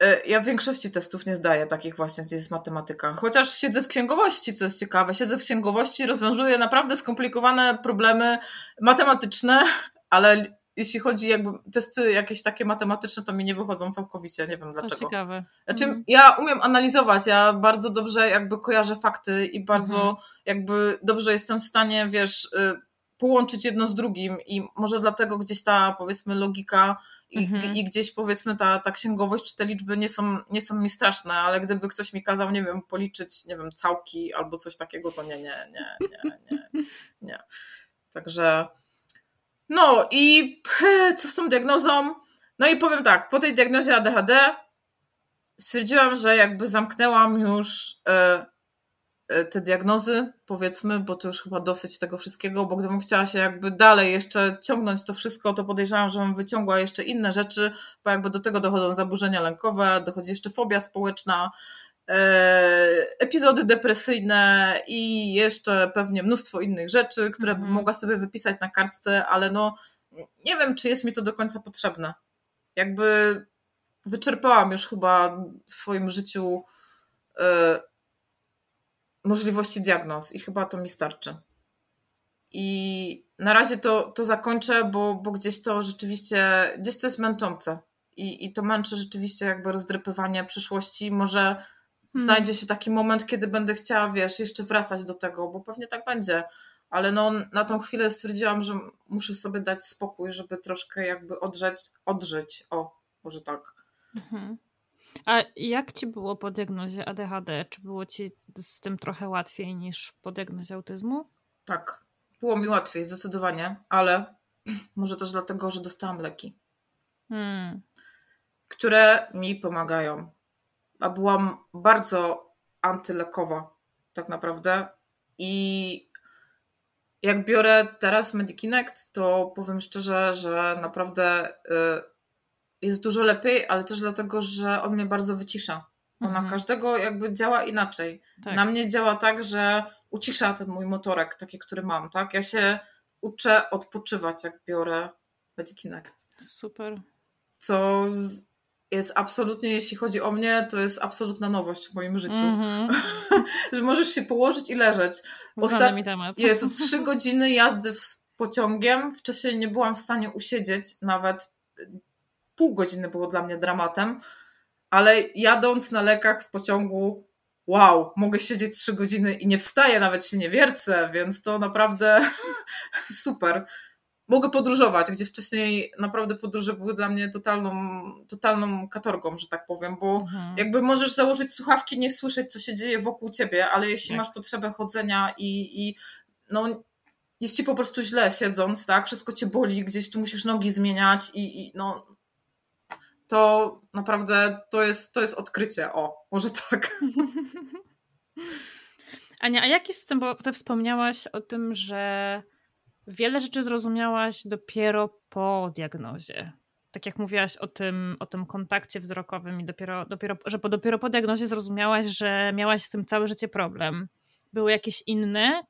y, y, ja w większości testów nie zdaję takich właśnie, gdzie jest matematyka. Chociaż siedzę w księgowości, co jest ciekawe. Siedzę w księgowości, rozwiązuję naprawdę skomplikowane problemy matematyczne, ale jeśli chodzi jakby testy jakieś takie matematyczne, to mi nie wychodzą całkowicie, nie wiem dlaczego. To ciekawe. Znaczy, mhm. ja umiem analizować, ja bardzo dobrze jakby kojarzę fakty i bardzo mhm. jakby dobrze jestem w stanie, wiesz, y, połączyć jedno z drugim i może dlatego gdzieś ta, powiedzmy, logika i, mhm. i gdzieś powiedzmy ta, ta księgowość czy te liczby nie są, nie są mi straszne, ale gdyby ktoś mi kazał, nie wiem, policzyć, nie wiem, całki albo coś takiego, to nie, nie, nie, nie, nie, nie. Także no i co z tą diagnozą? No i powiem tak, po tej diagnozie ADHD stwierdziłam, że jakby zamknęłam już e, e, te diagnozy, powiedzmy, bo to już chyba dosyć tego wszystkiego, bo gdybym chciała się jakby dalej jeszcze ciągnąć to wszystko, to podejrzewam, że bym wyciągła jeszcze inne rzeczy, bo jakby do tego dochodzą zaburzenia lękowe, dochodzi jeszcze fobia społeczna, epizody depresyjne i jeszcze pewnie mnóstwo innych rzeczy, które bym mhm. mogła sobie wypisać na kartce, ale no nie wiem, czy jest mi to do końca potrzebne. jakby wyczerpałam już chyba w swoim życiu y, możliwości diagnoz i chyba to mi starczy. I na razie to, to zakończę, bo, bo gdzieś to rzeczywiście, gdzieś to jest męczące. I, I to męczy rzeczywiście jakby rozdrypywanie przyszłości. Może. Znajdzie się taki moment, kiedy będę chciała, wiesz, jeszcze wracać do tego, bo pewnie tak będzie. Ale no, na tą chwilę stwierdziłam, że muszę sobie dać spokój, żeby troszkę jakby odrzeć, odżyć. O, może tak. Mhm. A jak ci było po diagnozie ADHD? Czy było ci z tym trochę łatwiej niż po diagnozie autyzmu? Tak, było mi łatwiej, zdecydowanie, ale może też dlatego, że dostałam leki, hmm. które mi pomagają. A byłam bardzo antylekowa, tak naprawdę. I jak biorę teraz Medikinect, to powiem szczerze, że naprawdę y, jest dużo lepiej, ale też dlatego, że on mnie bardzo wycisza. Bo mhm. każdego jakby działa inaczej. Tak. Na mnie działa tak, że ucisza ten mój motorek, taki, który mam, tak? Ja się uczę odpoczywać, jak biorę Medikinect. Super. Co jest absolutnie, jeśli chodzi o mnie, to jest absolutna nowość w moim życiu. Mm-hmm. że możesz się położyć i leżeć. Osta- mi temat. Jezu, trzy godziny jazdy pociągiem. Wcześniej nie byłam w stanie usiedzieć nawet pół godziny było dla mnie dramatem, ale jadąc na lekach w pociągu, wow, mogę siedzieć trzy godziny i nie wstaję, nawet się nie wiercę, więc to naprawdę super. Mogę podróżować, gdzie wcześniej naprawdę podróże były dla mnie totalną, totalną katorgą, że tak powiem, bo mhm. jakby możesz założyć słuchawki, nie słyszeć, co się dzieje wokół ciebie, ale jeśli tak. masz potrzebę chodzenia i, i no, jest ci po prostu źle siedząc, tak? Wszystko cię boli, gdzieś tu musisz nogi zmieniać i, i no, to naprawdę to jest, to jest odkrycie. O, może tak. Ania, a jak jest z tym, bo ty wspomniałaś o tym, że wiele rzeczy zrozumiałaś dopiero po diagnozie. Tak jak mówiłaś o tym, o tym kontakcie wzrokowym i dopiero, dopiero, że po, dopiero po diagnozie zrozumiałaś, że miałaś z tym całe życie problem. Były jakieś inne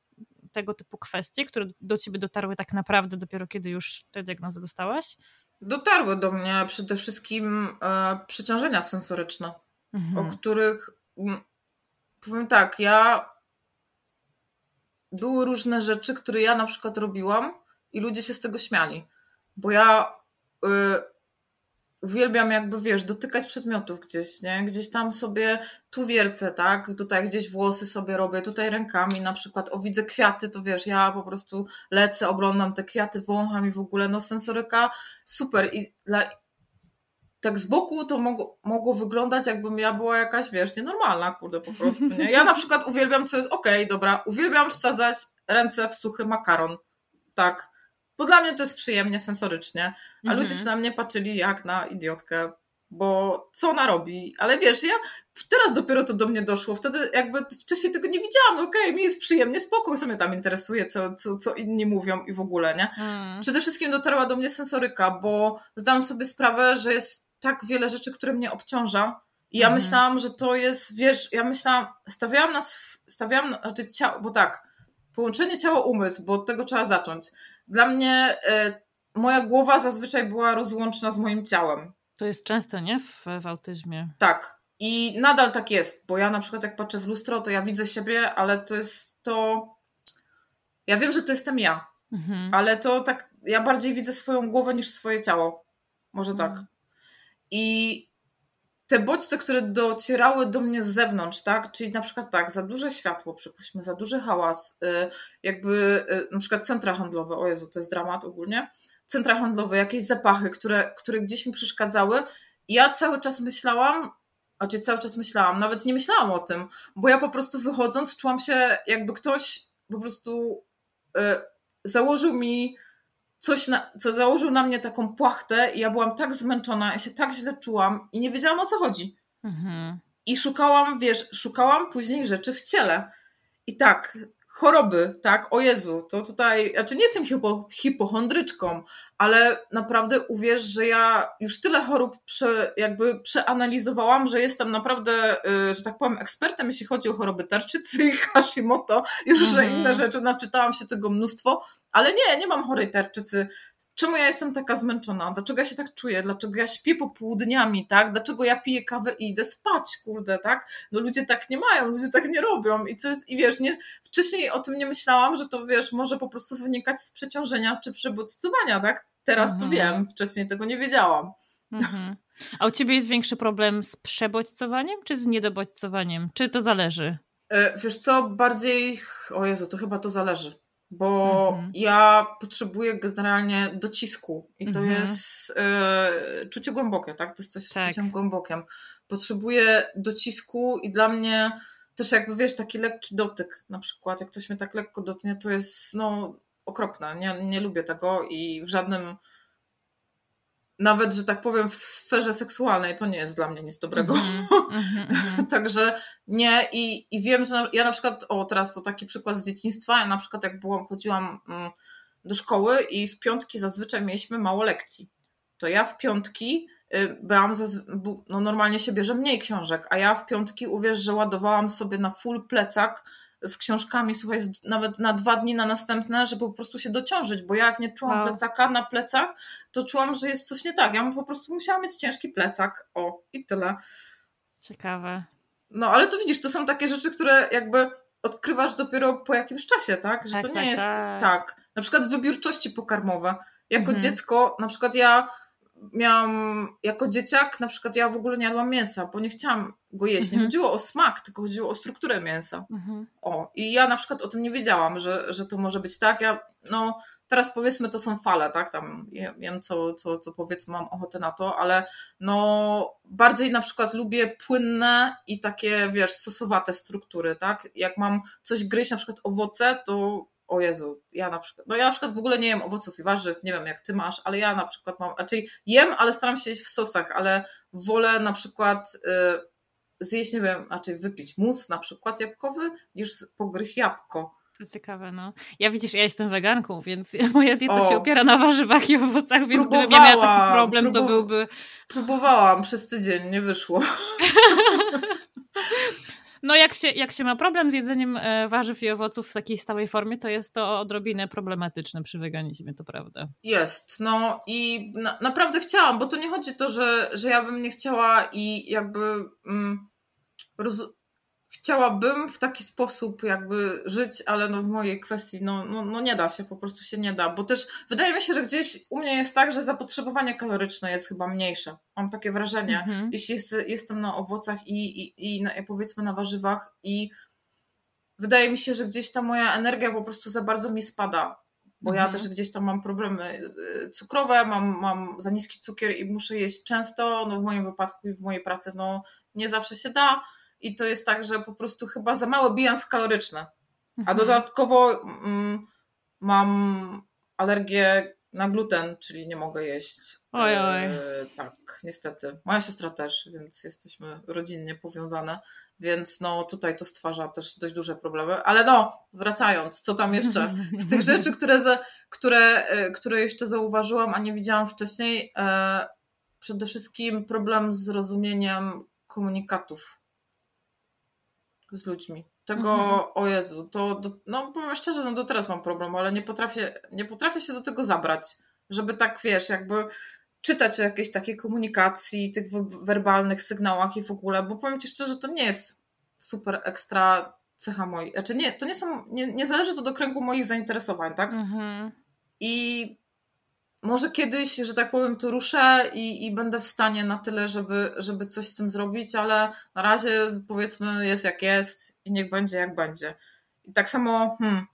tego typu kwestie, które do ciebie dotarły tak naprawdę dopiero kiedy już tę diagnozę dostałaś? dotarły do mnie przede wszystkim e, przeciążenia sensoryczne, mhm. o których m, powiem tak, ja były różne rzeczy, które ja na przykład robiłam i ludzie się z tego śmiali, bo ja y, uwielbiam jakby, wiesz, dotykać przedmiotów gdzieś, nie? Gdzieś tam sobie tu wiercę, tak? Tutaj gdzieś włosy sobie robię, tutaj rękami na przykład, o widzę kwiaty, to wiesz, ja po prostu lecę, oglądam te kwiaty, wącham i w ogóle, no sensoryka super i dla... Tak z boku to mogło, mogło wyglądać, jakbym ja była jakaś, wiesz, nienormalna, kurde, po prostu, nie? Ja na przykład uwielbiam, co jest okej, okay, dobra, uwielbiam wsadzać ręce w suchy makaron, tak, bo dla mnie to jest przyjemnie sensorycznie, a mhm. ludzie się na mnie patrzyli jak na idiotkę, bo co ona robi? Ale wiesz, ja teraz dopiero to do mnie doszło, wtedy jakby wcześniej tego nie widziałam, no okej, okay, mi jest przyjemnie, spokój, co mnie tam interesuje, co, co, co inni mówią i w ogóle, nie? Mm. Przede wszystkim dotarła do mnie sensoryka, bo zdałam sobie sprawę, że jest tak wiele rzeczy, które mnie obciąża i ja mm. myślałam, że to jest, wiesz, ja myślałam, stawiałam nas, stawiałam, znaczy ciało, bo tak, połączenie ciało-umysł, bo od tego trzeba zacząć dla mnie y, moja głowa zazwyczaj była rozłączna z moim ciałem. To jest częste, nie? W, w autyzmie. Tak. I nadal tak jest, bo ja na przykład jak patrzę w lustro, to ja widzę siebie, ale to jest to. Ja wiem, że to jestem ja, mhm. ale to tak. Ja bardziej widzę swoją głowę niż swoje ciało. Może tak. I te bodźce, które docierały do mnie z zewnątrz, tak? Czyli na przykład tak, za duże światło, przypuśćmy, za duży hałas, y, jakby y, na przykład centra handlowe, o Jezu, to jest dramat ogólnie, centra handlowe, jakieś zapachy, które, które gdzieś mi przeszkadzały. ja cały czas myślałam, znaczy cały czas myślałam, nawet nie myślałam o tym, bo ja po prostu wychodząc czułam się, jakby ktoś po prostu y, założył mi coś, na, co założył na mnie taką płachtę i ja byłam tak zmęczona, ja się tak źle czułam i nie wiedziałam o co chodzi. Mhm. I szukałam, wiesz, szukałam później rzeczy w ciele. I tak, choroby, tak, o Jezu, to tutaj, znaczy nie jestem hipo, hipochondryczką, ale naprawdę uwierz, że ja już tyle chorób prze, jakby przeanalizowałam, że jestem naprawdę, y, że tak powiem, ekspertem, jeśli chodzi o choroby tarczycy i Hashimoto i różne mhm. inne rzeczy, naczytałam się tego mnóstwo, Ale nie, nie mam chorej tarczycy. Czemu ja jestem taka zmęczona? Dlaczego ja się tak czuję? Dlaczego ja śpię popołudniami, tak? Dlaczego ja piję kawę i idę spać, kurde, tak? No ludzie tak nie mają, ludzie tak nie robią i co jest, i wiesz, nie, wcześniej o tym nie myślałam, że to, wiesz, może po prostu wynikać z przeciążenia czy przebodźcowania, tak? Teraz mhm. to wiem, wcześniej tego nie wiedziałam. Mhm. A u ciebie jest większy problem z przebodźcowaniem czy z niedobodźcowaniem? Czy to zależy? E, wiesz co, bardziej, o Jezu, to chyba to zależy, bo mhm. ja potrzebuję generalnie docisku i to mhm. jest e, czucie głębokie, tak? To jest coś tak. z czuciem głębokiem. Potrzebuję docisku i dla mnie też jakby, wiesz, taki lekki dotyk na przykład, jak ktoś mnie tak lekko dotknie, to jest, no, okropne. Nie, nie lubię tego i w żadnym nawet, że tak powiem, w sferze seksualnej to nie jest dla mnie nic dobrego. Mm -hmm, Także nie i, i wiem, że ja na przykład, o teraz to taki przykład z dzieciństwa, ja na przykład jak byłam, chodziłam mm, do szkoły i w piątki zazwyczaj mieliśmy mało lekcji. To ja w piątki y, brałam, no normalnie się bierze mniej książek, a ja w piątki uwierz, że ładowałam sobie na full plecak z książkami, słuchaj, nawet na dwa dni na następne, żeby po prostu się dociążyć, bo ja jak nie czułam wow. plecaka na plecach, to czułam, że jest coś nie tak. Ja po prostu musiałam mieć ciężki plecak. O, i tyle. Ciekawe. No, ale to widzisz, to są takie rzeczy, które jakby odkrywasz dopiero po jakimś czasie, tak? Że tak, to nie tak, jest tak. tak. Na przykład wybiórczości pokarmowe. Jako mhm. dziecko, na przykład ja miałam jako dzieciak, na przykład ja w ogóle nie jadłam mięsa, bo nie chciałam go jeść. Nie mhm. chodziło o smak, tylko chodziło o strukturę mięsa. Mhm. O, i ja na przykład o tym nie wiedziałam, że, że to może być tak. Ja, no, teraz powiedzmy, to są fale, tak? Tam wiem, co, co, co powiedzmy, mam ochotę na to, ale no, bardziej na przykład lubię płynne i takie, wiesz, stosowate struktury, tak? Jak mam coś gryźć, na przykład owoce, to o Jezu, ja na przykład, no ja na przykład w ogóle nie jem owoców i warzyw, nie wiem jak ty masz, ale ja na przykład mam, raczej jem, ale staram się jeść w sosach, ale wolę na przykład y, zjeść, nie wiem, raczej wypić mus na przykład jabłkowy, niż pogryźć jabłko. To ciekawe, no. Ja widzisz, ja jestem weganką, więc moja dieta o, się opiera na warzywach i owocach, więc gdybym ja miała taki problem, to byłby... Próbowałam przez tydzień, nie wyszło. No jak się, jak się ma problem z jedzeniem e, warzyw i owoców w takiej stałej formie, to jest to odrobinę problematyczne przy weganizmie, to prawda. Jest, no i na, naprawdę chciałam, bo to nie chodzi o to, że, że ja bym nie chciała i jakby mm, roz, chciałabym w taki sposób jakby żyć, ale no w mojej kwestii no, no, no nie da się, po prostu się nie da, bo też wydaje mi się, że gdzieś u mnie jest tak, że zapotrzebowanie kaloryczne jest chyba mniejsze. Mam takie wrażenie, mhm. jeśli jest, jestem na owocach i, i, i na, powiedzmy na warzywach i wydaje mi się, że gdzieś ta moja energia po prostu za bardzo mi spada, bo mhm. ja też gdzieś tam mam problemy y, cukrowe, mam, mam za niski cukier i muszę jeść często, no w moim wypadku i w mojej pracy no nie zawsze się da, i to jest tak, że po prostu chyba za mały bilans kaloryczny. A mhm. dodatkowo mm, mam alergię na gluten, czyli nie mogę jeść. Oj, oj. E, tak, niestety. Moja siostra też, więc jesteśmy rodzinnie powiązane, więc no tutaj to stwarza też dość duże problemy. Ale no, wracając, co tam jeszcze? Z tych rzeczy, które, za, które, e, które jeszcze zauważyłam, a nie widziałam wcześniej, e, przede wszystkim problem z rozumieniem komunikatów z ludźmi. Tego, mhm. o Jezu, to, do, no powiem szczerze, no do teraz mam problem, ale nie potrafię, nie potrafię się do tego zabrać, żeby tak, wiesz, jakby czytać o jakiejś takiej komunikacji, tych werbalnych sygnałach i w ogóle, bo powiem Ci szczerze, to nie jest super ekstra cecha mojej, znaczy nie, to nie są, nie, nie zależy to do kręgu moich zainteresowań, tak? Mhm. I może kiedyś, że tak powiem, tu ruszę i, i będę w stanie na tyle, żeby, żeby coś z tym zrobić, ale na razie powiedzmy jest jak jest i niech będzie jak będzie. I tak samo, hmm,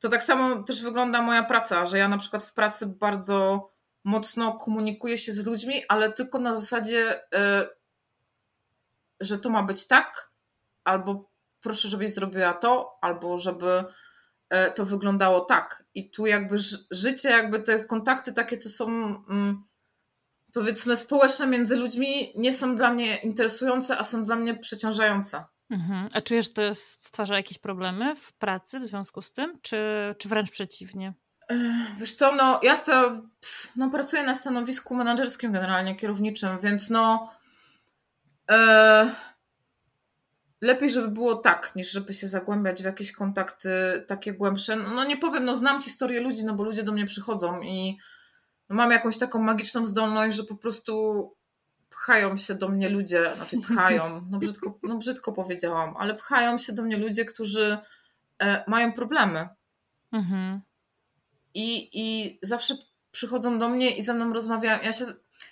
to tak samo też wygląda moja praca, że ja na przykład w pracy bardzo mocno komunikuję się z ludźmi, ale tylko na zasadzie, y, że to ma być tak, albo proszę, żebyś zrobiła to, albo żeby to wyglądało tak. I tu jakby życie, jakby te kontakty takie, co są mm, powiedzmy społeczne między ludźmi, nie są dla mnie interesujące, a są dla mnie przeciążające. Mhm. A czujesz, że to stwarza jakieś problemy w pracy w związku z tym, czy, czy wręcz przeciwnie? E, wiesz co, no ja sta, no, pracuję na stanowisku menedżerskim generalnie, kierowniczym, więc no e, lepiej, żeby było tak, niż żeby się zagłębiać w jakieś kontakty takie głębsze. No nie powiem, no znam historię ludzi, no bo ludzie do mnie przychodzą i mam jakąś taką magiczną zdolność, że po prostu pchają się do mnie ludzie, znaczy pchają, no brzydko, no brzydko powiedziałam, ale pchają się do mnie ludzie, którzy e, mają problemy. Mhm. I, I zawsze przychodzą do mnie i ze mną rozmawiają. Ja się,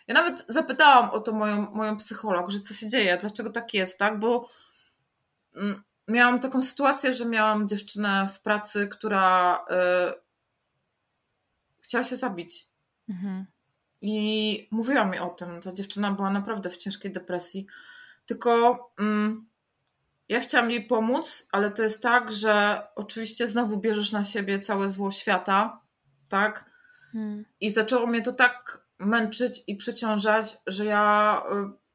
ja nawet zapytałam o to moją, moją psycholog, że co się dzieje, dlaczego tak jest, tak? Bo miałam taką sytuację, że miałam dziewczynę w pracy, która y, chciała się zabić. Mhm. I mówiła mi o tym. Ta dziewczyna była naprawdę w ciężkiej depresji. Tylko mm, ja chciałam jej pomóc, ale to jest tak, że oczywiście znowu bierzesz na siebie całe zło świata, tak? Hmm. I zaczęło mnie to tak męczyć i przeciążać, że ja y,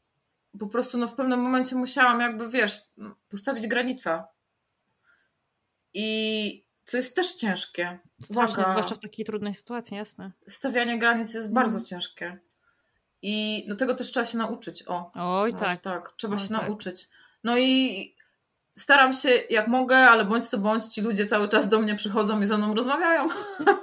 po prostu no, w pewnym momencie musiałam jakby, wiesz, postawić granicę. I co jest też ciężkie. Strasznie, zwłaszcza w takiej trudnej sytuacji, jasne. Stawianie granic jest bardzo hmm. ciężkie. I do tego też trzeba się nauczyć. O, Oj, tak. tak. Trzeba Oj, się tak. nauczyć. No i staram się jak mogę, ale bądź co bądź ci ludzie cały czas do mnie przychodzą i ze mną rozmawiają.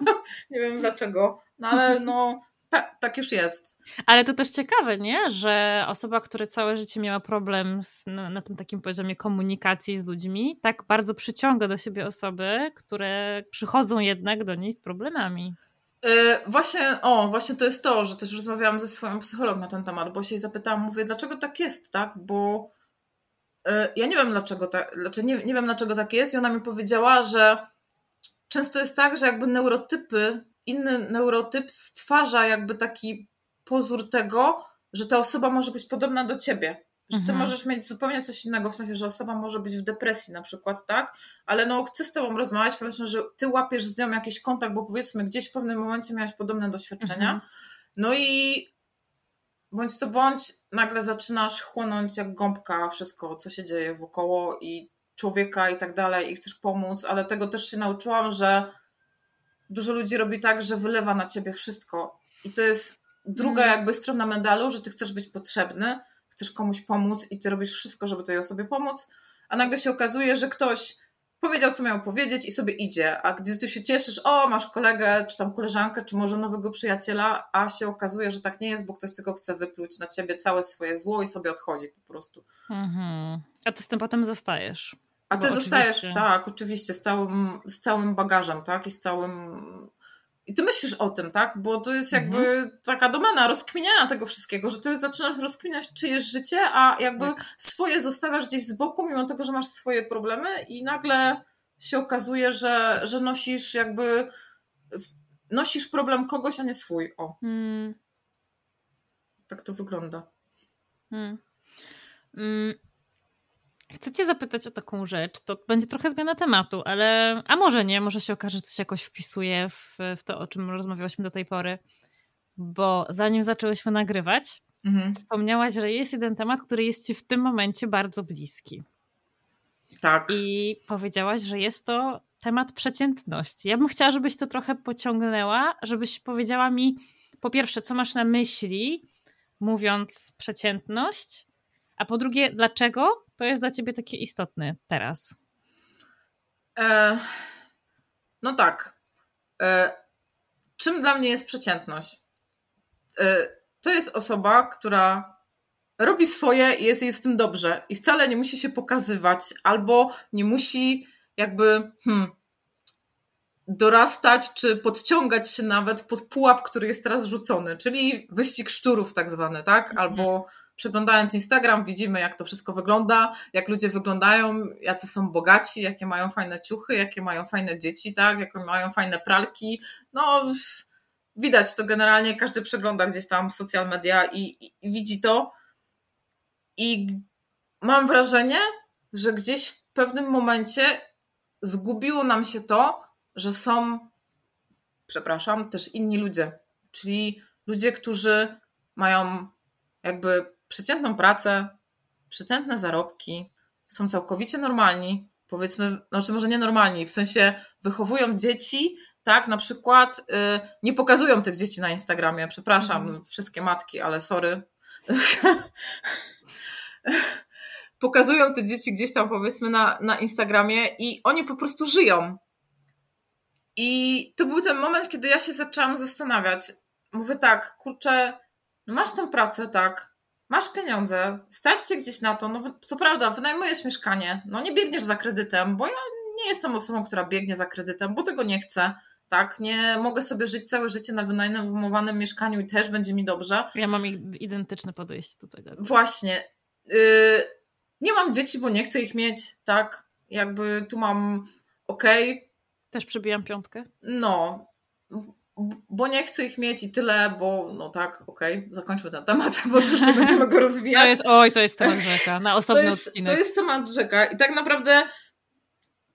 nie wiem dlaczego, no ale no tak, tak już jest. Ale to też ciekawe, nie? Że osoba, która całe życie miała problem z, na, na, tym takim poziomie komunikacji z ludźmi, tak bardzo przyciąga do siebie osoby, które przychodzą jednak do niej z problemami. Yy, właśnie, o, właśnie to jest to, że też rozmawiałam ze swoją psychologą na ten temat, bo się jej zapytałam, mówię, dlaczego tak jest, tak? Bo E, ja nie wiem dlaczego tak, znaczy nie, nie wiem dlaczego tak jest i ona mi powiedziała, że często jest tak, że jakby neurotypy, inny neurotyp stwarza jakby taki pozór tego, że ta osoba może być podobna do ciebie. Że ty mhm. możesz mieć zupełnie coś innego, w sensie, że osoba może być w depresji na przykład, tak? Ale no chcę z tobą rozmawiać, powiedzmy, że ty łapiesz z nią jakiś kontakt, bo powiedzmy gdzieś w pewnym momencie miałaś podobne doświadczenia. Mhm. No i bądź co bądź, nagle zaczynasz chłonąć jak gąbka wszystko, co się dzieje wokoło i człowieka i tak dalej, i chcesz pomóc, ale tego też się nauczyłam, że dużo ludzi robi tak, że wylewa na ciebie wszystko. I to jest druga mm. jakby strona medalu, że ty chcesz być potrzebny, chcesz komuś pomóc i ty robisz wszystko, żeby tej osobie pomóc, a nagle się okazuje, że ktoś powiedział, co miał powiedzieć i sobie idzie. A gdy ty się cieszysz, o, masz kolegę, czy tam koleżankę, czy może nowego przyjaciela, a się okazuje, że tak nie jest, bo ktoś tylko chce wypluć na ciebie całe swoje zło i sobie odchodzi po prostu. Mhm. A ty z tym potem zostajesz. A ty zostajesz, tak, oczywiście, z całym, z całym bagażem, tak, i z całym i ty myślisz o tym, tak? Bo to jest jakby mhm. taka domena rozkminiania tego wszystkiego, że ty zaczynasz rozkminiać czyjeś życie, a jakby tak. swoje zostawiasz gdzieś z boku, mimo tego, że masz swoje problemy i nagle się okazuje, że, że nosisz jakby nosisz problem kogoś, a nie swój. O. Hmm. Tak to wygląda. Hmm. Hmm. Chcę cię zapytać o taką rzecz. To będzie trochę zmiana tematu, ale. A może nie, może się okaże, że to się jakoś wpisuje w, w to, o czym rozmawiałyśmy do tej pory. Bo zanim zaczęłyśmy nagrywać, mhm. wspomniałaś, że jest jeden temat, który jest ci w tym momencie bardzo bliski. Tak. I powiedziałaś, że jest to temat przeciętności. Ja bym chciała, żebyś to trochę pociągnęła, żebyś powiedziała mi, po pierwsze, co masz na myśli, mówiąc przeciętność, a po drugie, dlaczego to jest dla ciebie takie istotne teraz? E, no tak. E, czym dla mnie jest przeciętność? E, to jest osoba, która robi swoje i jest jej z tym dobrze i wcale nie musi się pokazywać albo nie musi jakby hmm, dorastać czy podciągać się nawet pod pułap, który jest teraz rzucony, czyli wyścig szczurów tak zwany, tak? Mhm. Przeglądając Instagram widzimy, jak to wszystko wygląda, jak ludzie wyglądają, jacy są bogaci, jakie mają fajne ciuchy, jakie mają fajne dzieci, tak, jakie mają fajne pralki. No, widać to generalnie, każdy przegląda gdzieś tam social media i, i, i widzi to. I mam wrażenie, że gdzieś w pewnym momencie zgubiło nam się to, że są, przepraszam, też inni ludzie. Czyli ludzie, którzy mają jakby przeciętną pracę, przeciętne zarobki, są całkowicie normalni, powiedzmy, znaczy może nie normalni, w sensie wychowują dzieci, tak, na przykład y, nie pokazują tych dzieci na Instagramie, przepraszam, mm. wszystkie matki, ale sorry. pokazują te dzieci gdzieś tam powiedzmy na, na Instagramie i oni po prostu żyją. I to był ten moment, kiedy ja się zaczęłam zastanawiać. Mówię tak, kurczę, masz tę pracę, tak, masz pieniądze, stać cię gdzieś na to, no co prawda, wynajmujesz mieszkanie, no nie biegniesz za kredytem, bo ja nie jestem osobą, która biegnie za kredytem, bo tego nie chcę, tak, nie mogę sobie żyć całe życie na wynajmowanym mieszkaniu i też będzie mi dobrze. Ja mam identyczne podejście do tego. Właśnie. Yy, nie mam dzieci, bo nie chcę ich mieć, tak, jakby tu mam okej. Okay. Też przebijam piątkę? No, bo nie chcę ich mieć i tyle, bo no tak, okej, okay, zakończmy ten temat, bo to już nie będziemy go rozwijać. To jest, oj, to jest temat rzeka, na osobny to jest, odcinek. To jest temat rzeka i tak naprawdę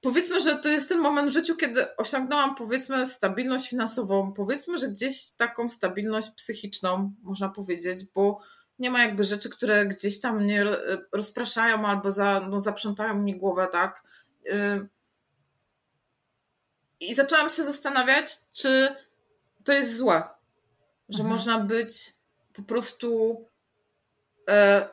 powiedzmy, że to jest ten moment w życiu, kiedy osiągnęłam powiedzmy stabilność finansową, powiedzmy, że gdzieś taką stabilność psychiczną, można powiedzieć, bo nie ma jakby rzeczy, które gdzieś tam mnie rozpraszają albo za, no, zaprzątają mi głowę, tak. Y, I zaczęłam się zastanawiać, czy to jest złe, że mhm. można być po prostu. E,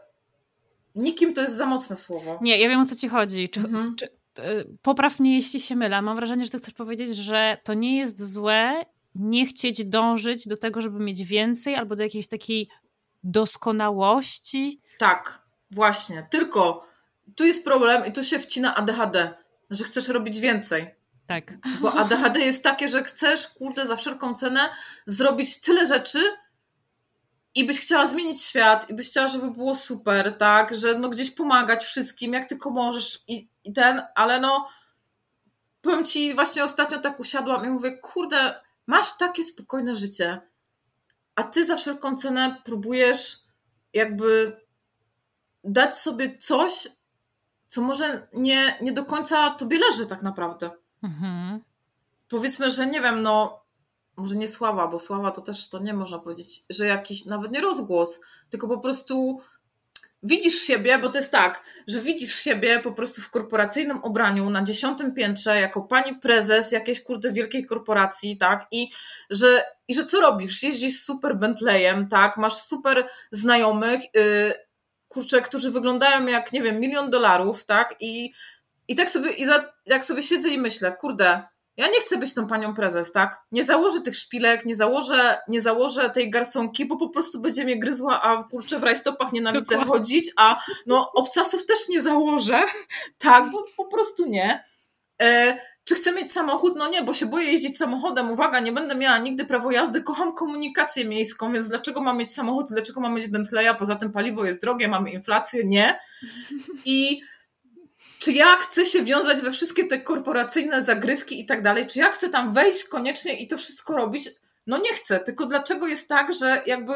nikim to jest za mocne słowo. Nie, ja wiem o co ci chodzi. Czy, mhm. czy, e, popraw mnie, jeśli się mylę. Mam wrażenie, że ty chcesz powiedzieć, że to nie jest złe nie chcieć dążyć do tego, żeby mieć więcej, albo do jakiejś takiej doskonałości. Tak, właśnie. Tylko tu jest problem i tu się wcina ADHD, że chcesz robić więcej. Tak. Bo ADHD jest takie, że chcesz, kurde, za wszelką cenę zrobić tyle rzeczy i byś chciała zmienić świat i byś chciała, żeby było super, tak? Że no gdzieś pomagać wszystkim, jak tylko możesz i, i ten, ale no powiem ci, właśnie ostatnio tak usiadłam i mówię, kurde, masz takie spokojne życie, a ty za wszelką cenę próbujesz jakby dać sobie coś, co może nie, nie do końca tobie leży tak naprawdę. Mhm. Powiedzmy, że nie wiem, no może nie sława, bo sława to też to nie można powiedzieć, że jakiś nawet nie rozgłos, tylko po prostu widzisz siebie, bo to jest tak, że widzisz siebie po prostu w korporacyjnym ubraniu na dziesiątym piętrze jako pani prezes jakiejś kurde wielkiej korporacji, tak? I że, i że co robisz? Jeździsz super Bentleyem, tak? Masz super znajomych, yy, kurczę, którzy wyglądają jak, nie wiem, milion dolarów, tak? I i tak sobie, i za, tak sobie siedzę i myślę, kurde, ja nie chcę być tą panią prezes, tak? Nie założę tych szpilek, nie założę, nie założę tej garsonki, bo po prostu będzie mnie gryzła, a kurczę w rajstopach nienawidzę Dokładnie. chodzić, a no obcasów też nie założę, tak, bo po prostu nie. E, czy chcę mieć samochód? No nie, bo się boję jeździć samochodem. Uwaga, nie będę miała nigdy prawo jazdy, kocham komunikację miejską, więc dlaczego mam mieć samochód, dlaczego mam mieć Bentleya? Poza tym paliwo jest drogie, mamy inflację, nie. I czy ja chcę się wiązać we wszystkie te korporacyjne zagrywki i tak dalej, czy ja chcę tam wejść koniecznie i to wszystko robić? No nie chcę, tylko dlaczego jest tak, że jakby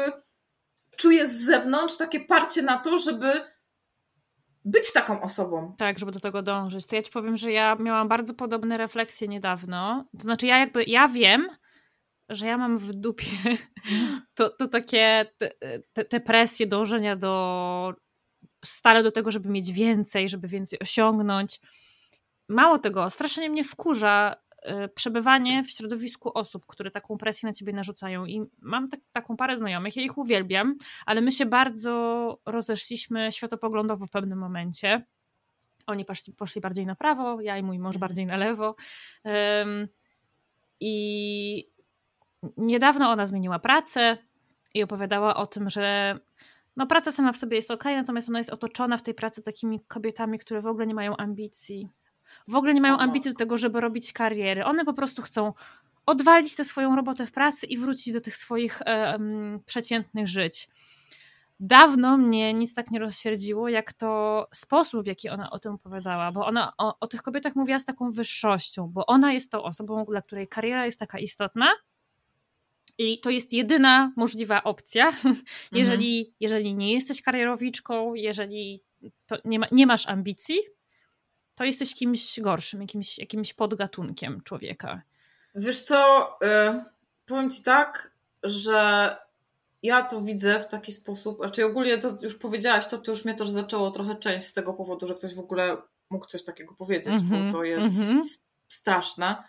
czuję z zewnątrz takie parcie na to, żeby być taką osobą. Tak, żeby do tego dążyć. To ja ci powiem, że ja miałam bardzo podobne refleksje niedawno. To znaczy, ja jakby, ja wiem, że ja mam w dupie to, to takie te, te, te presje dążenia do stale do tego, żeby mieć więcej, żeby więcej osiągnąć. Mało tego, strasznie mnie wkurza y, przebywanie w środowisku osób, które taką presję na ciebie narzucają. I mam tak, taką parę znajomych, ja ich uwielbiam, ale my się bardzo rozeszliśmy światopoglądowo w pewnym momencie. Oni poszli, poszli bardziej na prawo, ja i mój mąż bardziej na lewo. Um, I niedawno ona zmieniła pracę i opowiadała o tym, że no praca sama w sobie jest ok, natomiast ona jest otoczona w tej pracy takimi kobietami, które w ogóle nie mają ambicji. W ogóle nie mają ambicji do tego, żeby robić kariery. One po prostu chcą odwalić tę swoją robotę w pracy i wrócić do tych swoich um, przeciętnych żyć. Dawno mnie nic tak nie rozsierdziło, jak to sposób, w jaki ona o tym opowiadała, bo ona o, o tych kobietach mówiła z taką wyższością, bo ona jest tą osobą, dla której kariera jest taka istotna, i to jest jedyna możliwa opcja. Jeżeli, mhm. jeżeli nie jesteś karierowiczką, jeżeli nie, ma, nie masz ambicji, to jesteś kimś gorszym, jakimś, jakimś podgatunkiem człowieka. Wiesz co, y, powiem ci tak, że ja to widzę w taki sposób, raczej ogólnie to już powiedziałaś, to, to już mnie też zaczęło trochę część z tego powodu, że ktoś w ogóle mógł coś takiego powiedzieć, mm -hmm, bo mhm, to jest mm -hmm. straszne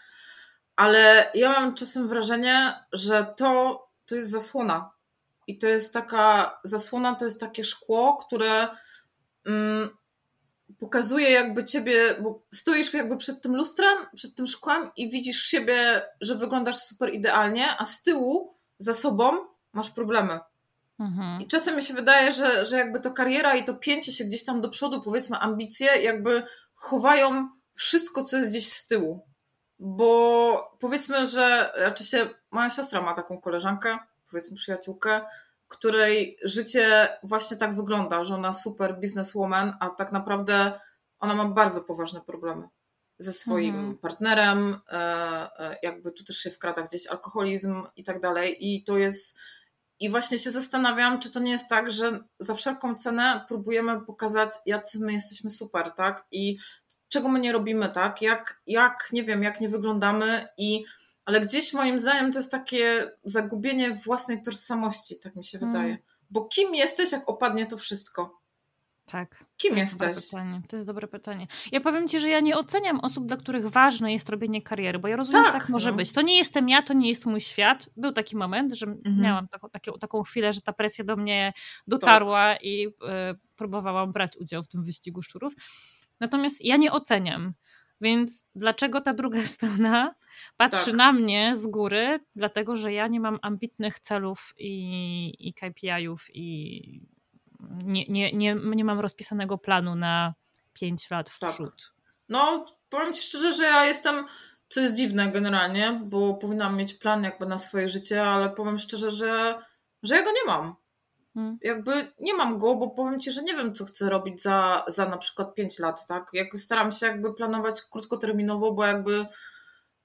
ale ja mam czasem wrażenie, że to, to jest zasłona. I to jest taka zasłona, to jest takie szkło, które mm, pokazuje jakby ciebie, bo stoisz jakby przed tym lustrem, przed tym szkłem i widzisz siebie, że wyglądasz super idealnie, a z tyłu, za sobą masz problemy. Mhm. I czasem mi się wydaje, że, że jakby to kariera i to pięcie się gdzieś tam do przodu, powiedzmy ambicje, jakby chowają wszystko, co jest gdzieś z tyłu. Bo powiedzmy, że znaczy się, moja siostra ma taką koleżankę, powiedzmy przyjaciółkę, której życie właśnie tak wygląda, że ona super bizneswoman, a tak naprawdę ona ma bardzo poważne problemy ze swoim mhm. partnerem, e, e, jakby tu też się wkrada gdzieś alkoholizm i tak dalej. I to jest. I właśnie się zastanawiam, czy to nie jest tak, że za wszelką cenę próbujemy pokazać, jacy my jesteśmy super, tak? I czego my nie robimy, tak? Jak, jak nie wiem, jak nie wyglądamy i ale gdzieś moim zdaniem to jest takie zagubienie własnej tożsamości, tak mi się mm. wydaje. Bo kim jesteś, jak opadnie to wszystko? Tak. Kim to jesteś? to jest dobre pytanie. Ja powiem ci, że ja nie oceniam osób, dla których ważne jest robienie kariery, bo ja rozumiem, tak, że tak może no. być. To nie jestem ja, to nie jest mój świat. Był taki moment, że mhm. miałam taką, taką, taką chwilę, że ta presja do mnie dotarła tak. i y, próbowałam brać udział w tym wyścigu szczurów. Natomiast ja nie oceniam. Więc dlaczego ta druga strona patrzy tak. na mnie z góry? Dlatego, że ja nie mam ambitnych celów i, i KPI-ów i nie, nie, nie, nie mam rozpisanego planu na 5 lat w tak. przód. No, powiem Ci szczerze, że ja jestem, co jest dziwne generalnie, bo powinnam mieć plan jakby na swoje życie, ale powiem szczerze, że, że ja go nie mam. Hmm. Jakby nie mam go, bo powiem ci, że nie wiem, co chcę robić za, za na przykład 5 lat, tak? Jakby staram się jakby planować krótkoterminowo, bo jakby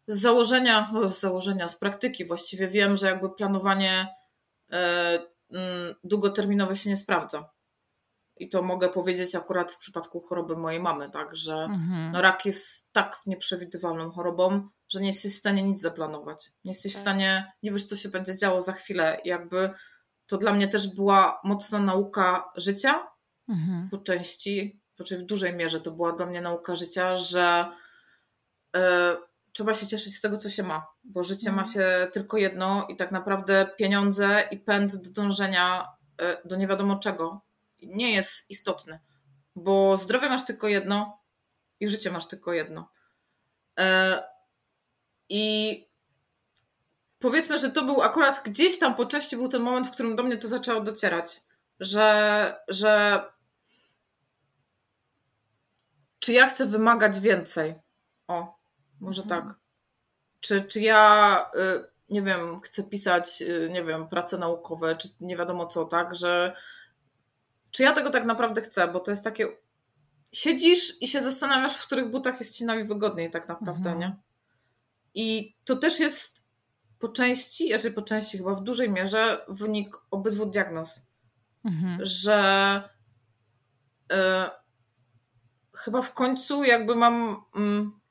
z założenia, no z założenia, z praktyki właściwie wiem, że jakby planowanie e, mm, długoterminowe się nie sprawdza. I to mogę powiedzieć akurat w przypadku choroby mojej mamy, tak, że mhm. no, rak jest tak nieprzewidywalną chorobą, że nie jesteś w stanie nic zaplanować. Nie jesteś tak. w stanie, nie wiesz, co się będzie działo za chwilę. Jakby to dla mnie też była mocna nauka życia mhm. po części, znaczy w dużej mierze to była dla mnie nauka życia, że y, trzeba się cieszyć z tego, co się ma, bo życie mhm. ma się tylko jedno i tak naprawdę pieniądze i pęd do dążenia y, do nie wiadomo czego nie jest istotny, bo zdrowie masz tylko jedno i życie masz tylko jedno. Y, I powiedzmy, że to był akurat gdzieś tam po części był ten moment, w którym do mnie to zaczęło docierać, że, że czy ja chcę wymagać więcej? O, może mhm. tak. Czy, czy ja, y, nie wiem, chcę pisać, y, nie wiem, prace naukowe, czy nie wiadomo co, tak, że czy ja tego tak naprawdę chcę, bo to jest takie siedzisz i się zastanawiasz, w których butach jest ci najwygodniej tak naprawdę, mhm. nie? I to też jest po części, znaczy po części chyba w dużej mierze wynik obydwu diagnoz. Mhm. Że y, chyba w końcu jakby mam mm,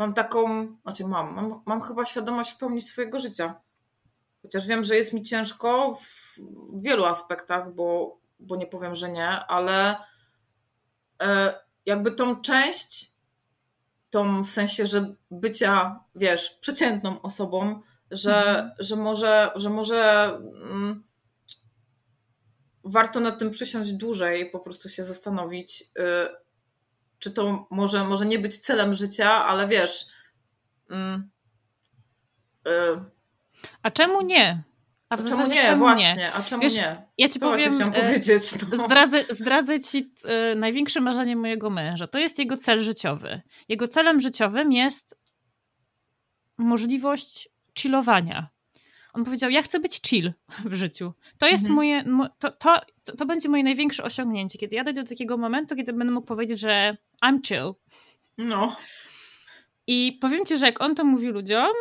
mam taką, znaczy mam, mam, mam chyba świadomość w pełni swojego życia. Chociaż wiem, że jest mi ciężko w wielu aspektach, bo, bo nie powiem, że nie, ale y, jakby tą część, tą w sensie, że bycia, wiesz, przeciętną osobą, że, mhm. że może, że może mm, warto nad tym przysiąść dłużej, po prostu się zastanowić, y, czy to może, może nie być celem życia, ale wiesz. Mm, y, a czemu nie? A, a czemu nie? Czemu właśnie, nie? a czemu Wiesz, nie? Ja ci to powiem, chciałam e, powiedzieć. No. Zdradzę, zdradzę ci e, największe marzenie mojego męża. To jest jego cel życiowy. Jego celem życiowym jest możliwość chillowania. On powiedział: Ja chcę być chill w życiu. To jest mhm. moje. To, to, to, będzie moje największe osiągnięcie. Kiedy ja dojdę do takiego momentu, kiedy będę mógł powiedzieć, że I'm chill. No. I powiem ci, że jak on to mówi ludziom,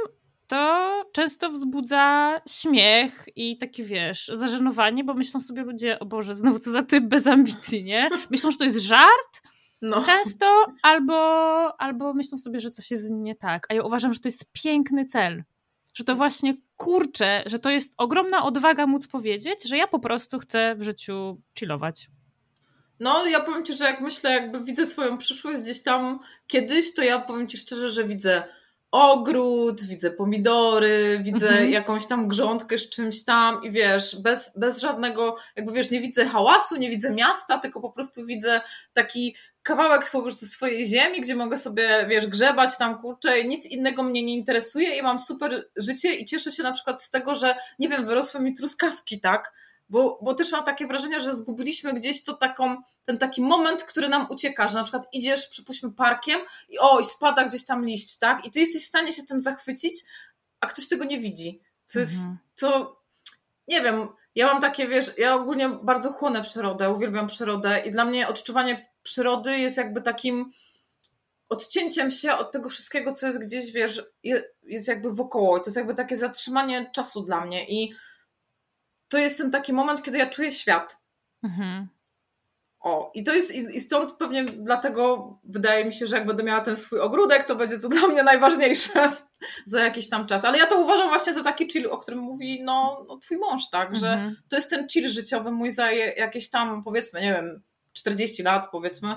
to często wzbudza śmiech i takie, wiesz, zażenowanie, bo myślą sobie ludzie, o Boże, znowu co za typ bez ambicji, nie? Myślą, że to jest żart, no. Często albo, albo myślą sobie, że coś jest nie tak. A ja uważam, że to jest piękny cel. Że to właśnie kurczę, że to jest ogromna odwaga móc powiedzieć, że ja po prostu chcę w życiu chillować. No, ja powiem ci, że jak myślę, jakby widzę swoją przyszłość gdzieś tam kiedyś, to ja powiem ci szczerze, że widzę ogród, widzę pomidory, widzę mhm. jakąś tam grządkę z czymś tam i wiesz, bez, bez żadnego, jakby wiesz, nie widzę hałasu, nie widzę miasta, tylko po prostu widzę taki kawałek po prostu swojej ziemi, gdzie mogę sobie, wiesz, grzebać tam, kurczę, nic innego mnie nie interesuje i mam super życie i cieszę się na przykład z tego, że, nie wiem, wyrosły mi truskawki, tak? Bo, bo też mam takie wrażenie, że zgubiliśmy gdzieś to taką, ten taki moment, który nam ucieka, że na przykład idziesz, przypuśćmy, parkiem i oj, spada gdzieś tam liść, tak? I ty jesteś w stanie się tym zachwycić, a ktoś tego nie widzi. Co jest, mhm. co, nie wiem, ja mam takie, wiesz, ja ogólnie bardzo chłonę przyrodę, uwielbiam przyrodę i dla mnie odczuwanie przyrody jest jakby takim odcięciem się od tego wszystkiego, co jest gdzieś, wiesz, jest jakby wokoło. To jest jakby takie zatrzymanie czasu dla mnie i to jest ten taki moment, kiedy ja czuję świat. Mhm. O, i to jest, i stąd pewnie dlatego wydaje mi się, że jak będę miała ten swój ogródek, to będzie to dla mnie najważniejsze za jakiś tam czas. Ale ja to uważam właśnie za taki chill, o którym mówi no, no twój mąż, tak, że mhm. to jest ten chill życiowy mój za jakieś tam, powiedzmy, nie wiem, 40 lat, powiedzmy.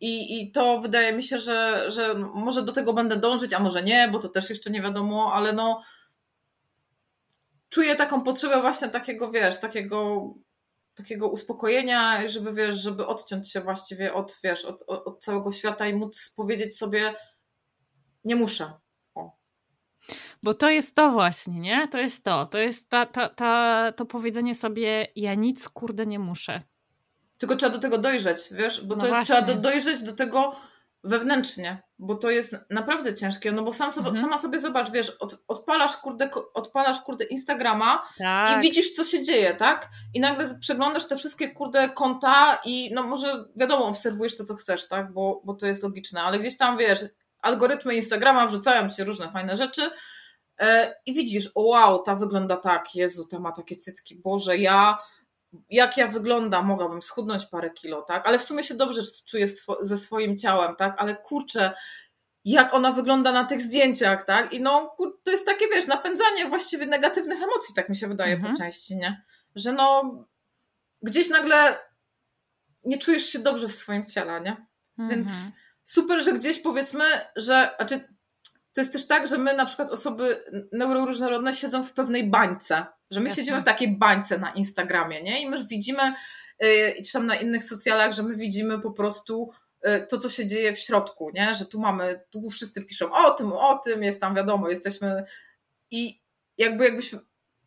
I, I to wydaje mi się, że, że może do tego będę dążyć, a może nie, bo to też jeszcze nie wiadomo, ale no czuję taką potrzebę właśnie takiego, wiesz, takiego takiego uspokojenia, żeby wiesz, żeby odciąć się właściwie od, wiesz, od, od, od całego świata i móc powiedzieć sobie nie muszę. Bo to jest to właśnie, nie? To jest to. To jest ta, ta, ta, to powiedzenie sobie ja nic kurde nie muszę. Tylko trzeba do tego dojrzeć, wiesz? Bo no to jest, trzeba do, dojrzeć do tego wewnętrznie, bo to jest naprawdę ciężkie, no bo sam sobie, mhm. sama sobie zobacz, wiesz, od, odpalasz, kurde, odpalasz kurde Instagrama tak. i widzisz, co się dzieje, tak? I nagle przeglądasz te wszystkie kurde konta i no może wiadomo, obserwujesz to, co chcesz, tak? Bo, bo to jest logiczne, ale gdzieś tam, wiesz, algorytmy Instagrama wrzucają ci różne fajne rzeczy yy, i widzisz, o wow, ta wygląda tak, Jezu, ta ma takie cycki, Boże, ja jak ja wyglądam, mogłabym schudnąć parę kilo, tak? Ale w sumie się dobrze czuję ze swoim ciałem, tak? Ale kurczę, jak ona wygląda na tych zdjęciach, tak? I no, to jest takie, wiesz, napędzanie właściwie negatywnych emocji, tak mi się wydaje mhm. po części, nie? Że no, gdzieś nagle nie czujesz się dobrze w swoim ciele, nie? Mhm. Więc super, że gdzieś powiedzmy, że, znaczy, to jest też tak, że my na przykład osoby neuroróżnorodne siedzą w pewnej bańce, że my Jasne. siedzimy w takiej bańce na Instagramie, nie? I my widzimy, yy, czy tam na innych socjalach, że my widzimy po prostu yy, to, co się dzieje w środku, nie? Że tu mamy, tu wszyscy piszą o tym, o tym, jest tam wiadomo, jesteśmy i jakby jakbyś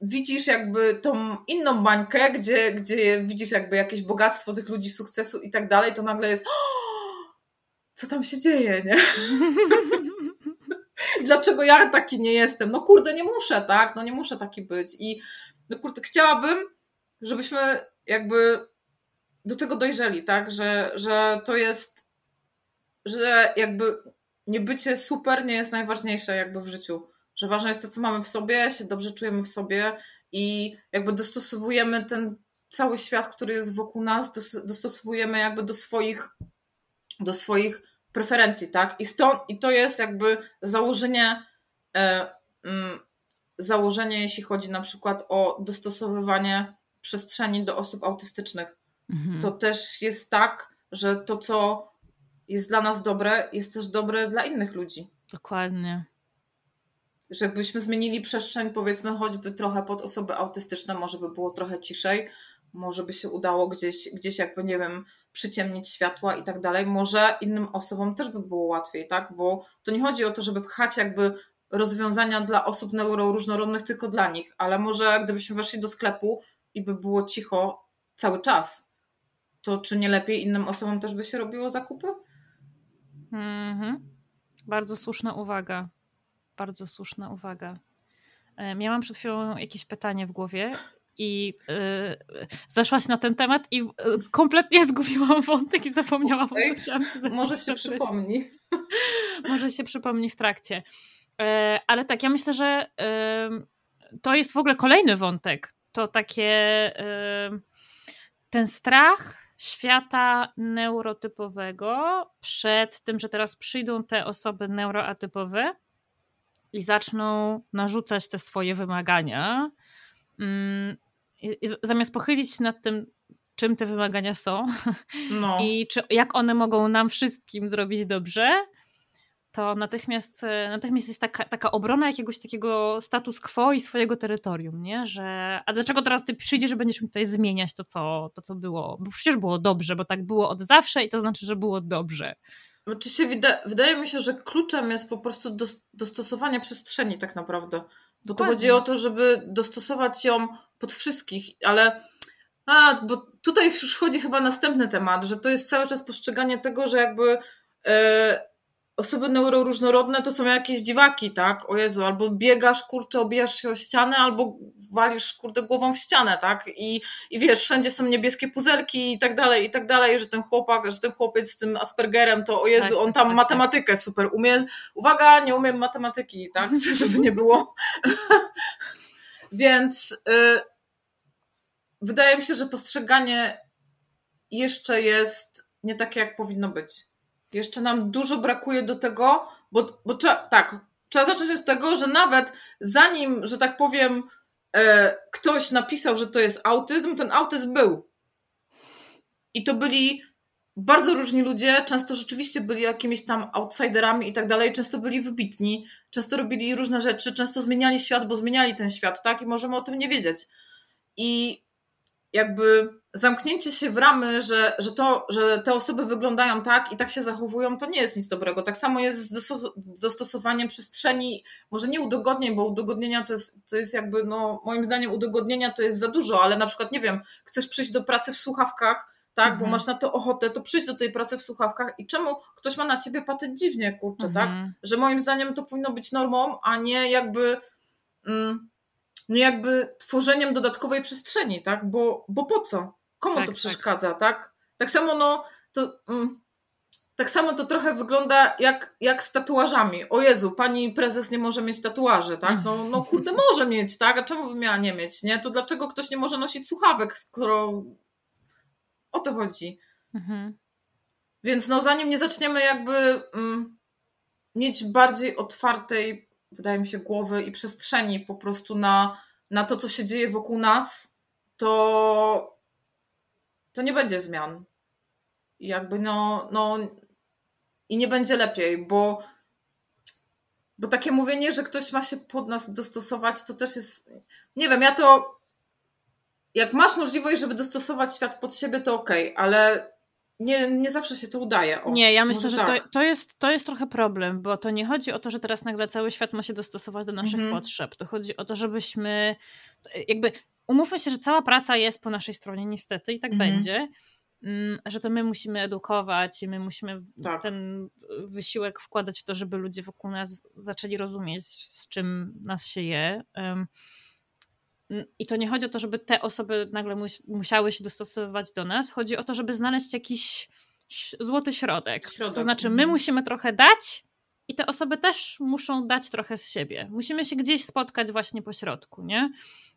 widzisz jakby tą inną bańkę, gdzie, gdzie widzisz jakby jakieś bogactwo tych ludzi, sukcesu i tak dalej, to nagle jest co tam się dzieje, nie? dlaczego ja taki nie jestem? No kurde, nie muszę, tak? No nie muszę taki być. I no kurde, chciałabym, żebyśmy jakby do tego dojrzeli, tak? Że, że to jest, że jakby nie bycie super nie jest najważniejsze jakby w życiu. Że ważne jest to, co mamy w sobie, się dobrze czujemy w sobie i jakby dostosowujemy ten cały świat, który jest wokół nas, dostosowujemy jakby do swoich, do swoich preferencji, tak? I, stąd, i to jest jakby założenie, e, mm, założenie, jeśli chodzi na przykład o dostosowywanie przestrzeni do osób autystycznych. Mhm. To też jest tak, że to, co jest dla nas dobre, jest też dobre dla innych ludzi. Dokładnie. Żebyśmy zmienili przestrzeń, powiedzmy, choćby trochę pod osoby autystyczne, może by było trochę ciszej, może by się udało gdzieś, gdzieś jakby, nie wiem, przyciemnić światła i tak dalej, może innym osobom też by było łatwiej, tak? Bo to nie chodzi o to, żeby pchać jakby rozwiązania dla osób neuroróżnorodnych tylko dla nich, ale może gdybyśmy weszli do sklepu i by było cicho cały czas, to czy nie lepiej innym osobom też by się robiło zakupy? Mhm. Bardzo słuszna uwaga. Bardzo słuszna uwaga. Miałam przed chwilą jakieś pytanie w głowie i yy, zeszłaś na ten temat i yy, kompletnie zgubiłam wątek i zapomniałam, o co chciałam Może się przypomni. Może się przypomni w trakcie. Yy, ale tak, ja myślę, że to jest w ogóle kolejny wątek. To takie ten strach świata neurotypowego przed tym, że teraz przyjdą te osoby neuroatypowe i zaczną narzucać te swoje wymagania, i zamiast pochylić się nad tym, czym te wymagania są no. i czy, jak one mogą nam wszystkim zrobić dobrze, to natychmiast, e, natychmiast jest taka, taka obrona jakiegoś takiego status quo i swojego terytorium, nie? Że a dlaczego teraz ty przyjdziesz, że będziesz mi tutaj zmieniać to co, to, co było? Bo przecież było dobrze, bo tak było od zawsze i to znaczy, że było dobrze. Znaczy się wydaje mi się, że kluczem jest po prostu dostosowanie przestrzeni tak naprawdę. Bo to chodzi o to, żeby dostosować ją pod wszystkich, ale a, bo tutaj już wchodzi chyba następny temat, że to jest cały czas postrzeganie tego, że jakby e, osoby neuroróżnorodne to są jakieś dziwaki, tak? O Jezu, albo biegasz, kurczę, obijasz się o ścianę, albo walisz, kurde, głową w ścianę, tak? I, I wiesz, wszędzie są niebieskie puzelki i tak dalej, i tak dalej, że ten chłopak, że ten chłopiec z tym Aspergerem, to o Jezu, tak, on tam tak, tak. matematykę tak. super umie. Uwaga, nie umiem matematyki, tak? Żeby nie było. Więc y, wydaje mi się, że postrzeganie jeszcze jest nie takie, jak powinno być jeszcze nam dużo brakuje do tego, bo, bo trzeba, tak, trzeba zacząć od tego, że nawet zanim, że tak powiem, e, ktoś napisał, że to jest autyzm, ten autyzm był. I to byli bardzo różni ludzie, często rzeczywiście byli jakimiś tam outsiderami i tak dalej, często byli wybitni, często robili różne rzeczy, często zmieniali świat, bo zmieniali ten świat, tak? I możemy o tym nie wiedzieć. I jakby zamknięcie się w ramy, że, że to, że te osoby wyglądają tak i tak się zachowują, to nie jest nic dobrego. Tak samo jest z dostosowaniem przestrzeni, może nie udogodnień, bo udogodnienia to jest, to jest jakby, no moim zdaniem udogodnienia to jest za dużo, ale na przykład, nie wiem, chcesz przyjść do pracy w słuchawkach, tak, mhm. bo masz na to ochotę, to przyjść do tej pracy w słuchawkach i czemu ktoś ma na ciebie patrzeć dziwnie, kurczę, tak? mhm. tak? Że moim zdaniem to powinno być normą, a nie jakby... Mm, nie jakby tworzeniem dodatkowej przestrzeni, tak? Bo, bo po co? Komu tak, to tak. przeszkadza, tak. tak? Tak samo, no, to. Mm, tak samo to trochę wygląda jak, jak z tatuażami. O Jezu, pani prezes nie może mieć tatuaży, tak? No, no kurde, może mieć, tak? A czemu by miała nie mieć, nie? To dlaczego ktoś nie może nosić słuchawek, skoro o to chodzi? Mhm. Więc no, zanim nie zaczniemy jakby mm, mieć bardziej otwartej, wydaje mi się, głowy i przestrzeni po prostu na, na to, co się dzieje wokół nas, to to nie będzie zmian. I jakby no, no i nie będzie lepiej, bo bo takie mówienie, że ktoś ma się pod nas dostosować, to też jest nie wiem, ja to jak masz możliwość, żeby dostosować świat pod siebie, to okej, okay, ale nie, nie zawsze się to udaje. O, nie, ja myślę, że tak. to, to, jest, to jest trochę problem, bo to nie chodzi o to, że teraz nagle cały świat ma się dostosować do naszych mhm. potrzeb. To chodzi o to, żebyśmy jakby umówmy się, że cała praca jest po naszej stronie, niestety, i tak mhm. będzie. Mm, że to my musimy edukować i my musimy tak. ten wysiłek wkładać w to, żeby ludzie wokół nas zaczęli rozumieć, z czym nas się je. I to nie chodzi o to, żeby te osoby nagle musiały się dostosowywać do nas. Chodzi o to, żeby znaleźć jakiś złoty środek. środek. To znaczy, my mhm. musimy trochę dać, i te osoby też muszą dać trochę z siebie. Musimy się gdzieś spotkać właśnie po środku, nie?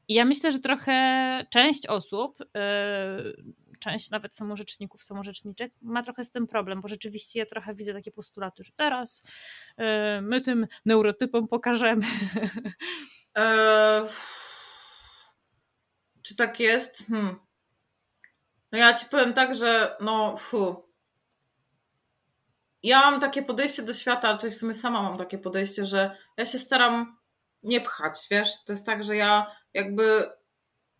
I ja myślę, że trochę część osób, yy, część nawet samorzeczników, samorzeczniczek ma trochę z tym problem, bo rzeczywiście ja trochę widzę takie postulaty, że teraz yy, my tym neurotypom pokażemy. Eee, czy tak jest? Hmm. No ja ci powiem tak, że no fu, ja mam takie podejście do świata, czyli w sumie sama mam takie podejście, że ja się staram nie pchać, wiesz? To jest tak, że ja jakby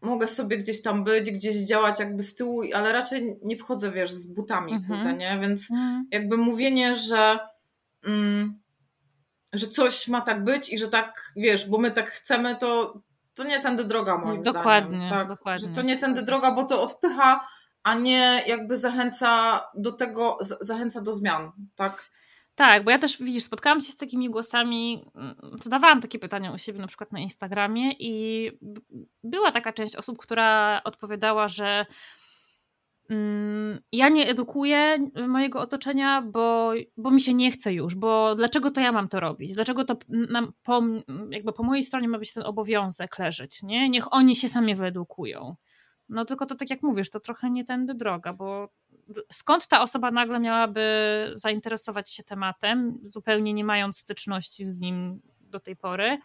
mogę sobie gdzieś tam być, gdzieś działać jakby z tyłu, ale raczej nie wchodzę, wiesz, z butami mhm. nie? Więc mhm. jakby mówienie, że mm, że coś ma tak być i że tak, wiesz, bo my tak chcemy, to, to nie tędy droga moim dokładnie, zdaniem. Tak, dokładnie. Że to nie tędy droga, bo to odpycha a nie jakby zachęca do tego, zachęca do zmian, tak? Tak, bo ja też, widzisz, spotkałam się z takimi głosami, mm, zadawałam takie pytania u siebie na przykład na Instagramie i była taka część osób, która odpowiadała, że ja nie edukuję mojego otoczenia, bo, bo mi się nie chce już, bo dlaczego to ja mam to robić? Dlaczego to po, jakby po mojej stronie ma być ten obowiązek leżeć, nie? Niech oni się sami wyedukują. No tylko to tak jak mówisz, to trochę nie tędy droga, bo skąd ta osoba nagle miałaby zainteresować się tematem, zupełnie nie mając styczności z nim do tej pory,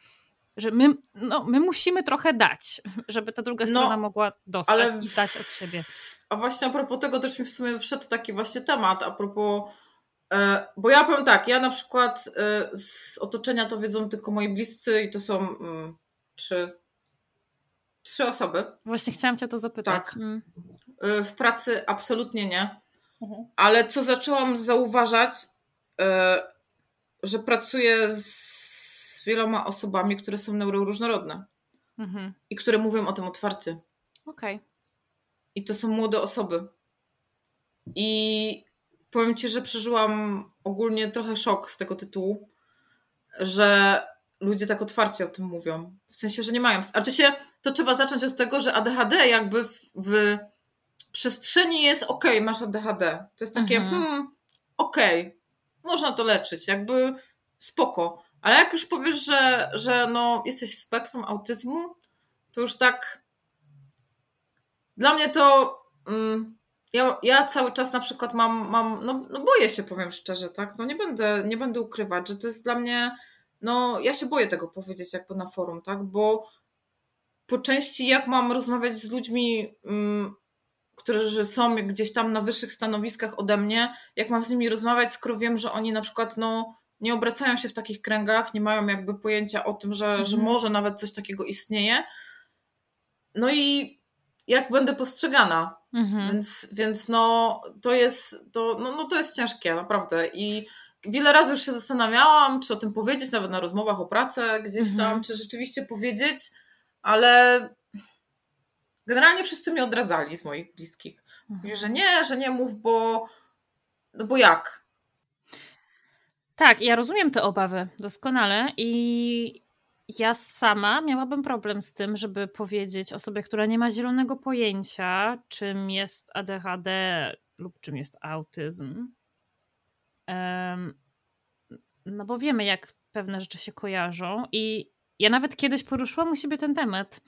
że my, no, my musimy trochę dać, żeby ta druga no, strona mogła dostać ale... i dać od siebie. A właśnie a propos tego też mi w sumie wszedł taki właśnie temat, a propos E, bo ja powiem tak, ja na przykład e, z otoczenia to wiedzą tylko moi bliscy i to są mm, trzy, trzy osoby. Właśnie chciałam Cię to zapytać. Tak. Mm. E, w pracy absolutnie nie. Mhm. Ale co zaczęłam zauważać, że pracuję z wieloma osobami, które są neuroróżnorodne mhm. i które mówią o tym otwarcie. Okej. Okay. I to są młode osoby. I powiem Ci, że przeżyłam ogólnie trochę szok z tego tytułu, że ludzie tak otwarcie o tym mówią. W sensie, że nie mają. A czy się, to trzeba zacząć od tego, że ADHD jakby w, w przestrzeni jest ok, masz ADHD. To jest takie, mhm. hmm, okej, okay, można to leczyć, jakby spoko. Ale jak już powiesz, że, że no, jesteś spektrum autyzmu, to już tak. Dla mnie to. Mm, ja, ja cały czas na przykład mam, mam no, no boję się, powiem szczerze, tak? No nie będę, nie będę ukrywać, że to jest dla mnie, no ja się boję tego powiedzieć jakby na forum, tak? Bo po części jak mam rozmawiać z ludźmi, mm, którzy są gdzieś tam na wyższych stanowiskach ode mnie, jak mam z nimi rozmawiać, skoro wiem, że oni na przykład, no nie obracają się w takich kręgach, nie mają jakby pojęcia o tym, że, mhm. że może nawet coś takiego istnieje. No i jak będę postrzegana. Mhm. Więc, więc no to jest to, no, no to jest ciężkie, naprawdę. I wiele razy już się zastanawiałam, czy o tym powiedzieć, nawet na rozmowach o pracę gdzieś tam, mhm. czy rzeczywiście powiedzieć, ale generalnie wszyscy mnie odradzali z moich bliskich. Mówię, że nie, że nie mów, bo no bo jak? Tak, ja rozumiem te obawy doskonale i ja sama miałabym problem z tym, żeby powiedzieć osobie, która nie ma zielonego pojęcia, czym jest ADHD lub czym jest autyzm. No bo wiemy, jak pewne rzeczy się kojarzą, i ja nawet kiedyś poruszyłam u siebie ten temat.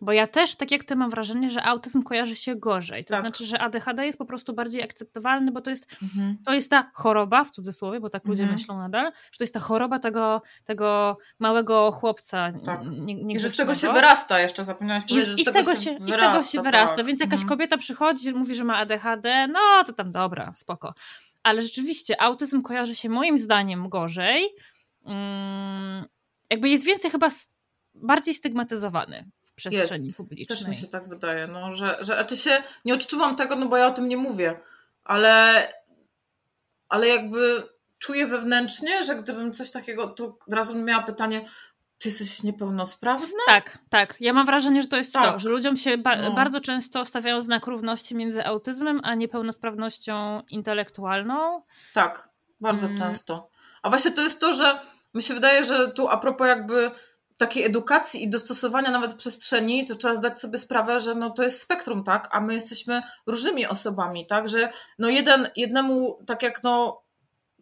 Bo ja też, tak jak ty, mam wrażenie, że autyzm kojarzy się gorzej. To tak. znaczy, że ADHD jest po prostu bardziej akceptowalny, bo to jest, mhm. to jest ta choroba, w cudzysłowie, bo tak ludzie mhm. myślą nadal, że to jest ta choroba tego, tego małego chłopca. Tak. Nie, I że z tego się wyrasta jeszcze, zapomniałaś powiedzieć, że i z, tego, się, wyrasta. I z tego się wyrasta, tak. więc jakaś mhm. kobieta przychodzi, mówi, że ma ADHD, no to tam dobra, spoko. Ale rzeczywiście autyzm kojarzy się moim zdaniem gorzej. Hmm, jakby jest więcej chyba bardziej stygmatyzowany przestrzeni jest. publicznej. Też mi się tak wydaje, no, że, że znaczy się nie odczuwam tego, no bo ja o tym nie mówię, ale, ale jakby czuję wewnętrznie, że gdybym coś takiego, to od razu bym miała pytanie, ty jesteś niepełnosprawna? Tak, tak. Ja mam wrażenie, że to jest tak. to, że ludziom się ba no. bardzo często stawiają znak równości między autyzmem a niepełnosprawnością intelektualną. Tak, bardzo mm. często. A właśnie to jest to, że mi się wydaje, że tu a propos jakby takiej edukacji i dostosowania nawet przestrzeni, to trzeba zdać sobie sprawę, że no to jest spektrum, tak? A my jesteśmy różnymi osobami, tak? Że no jeden, jednemu, tak jak no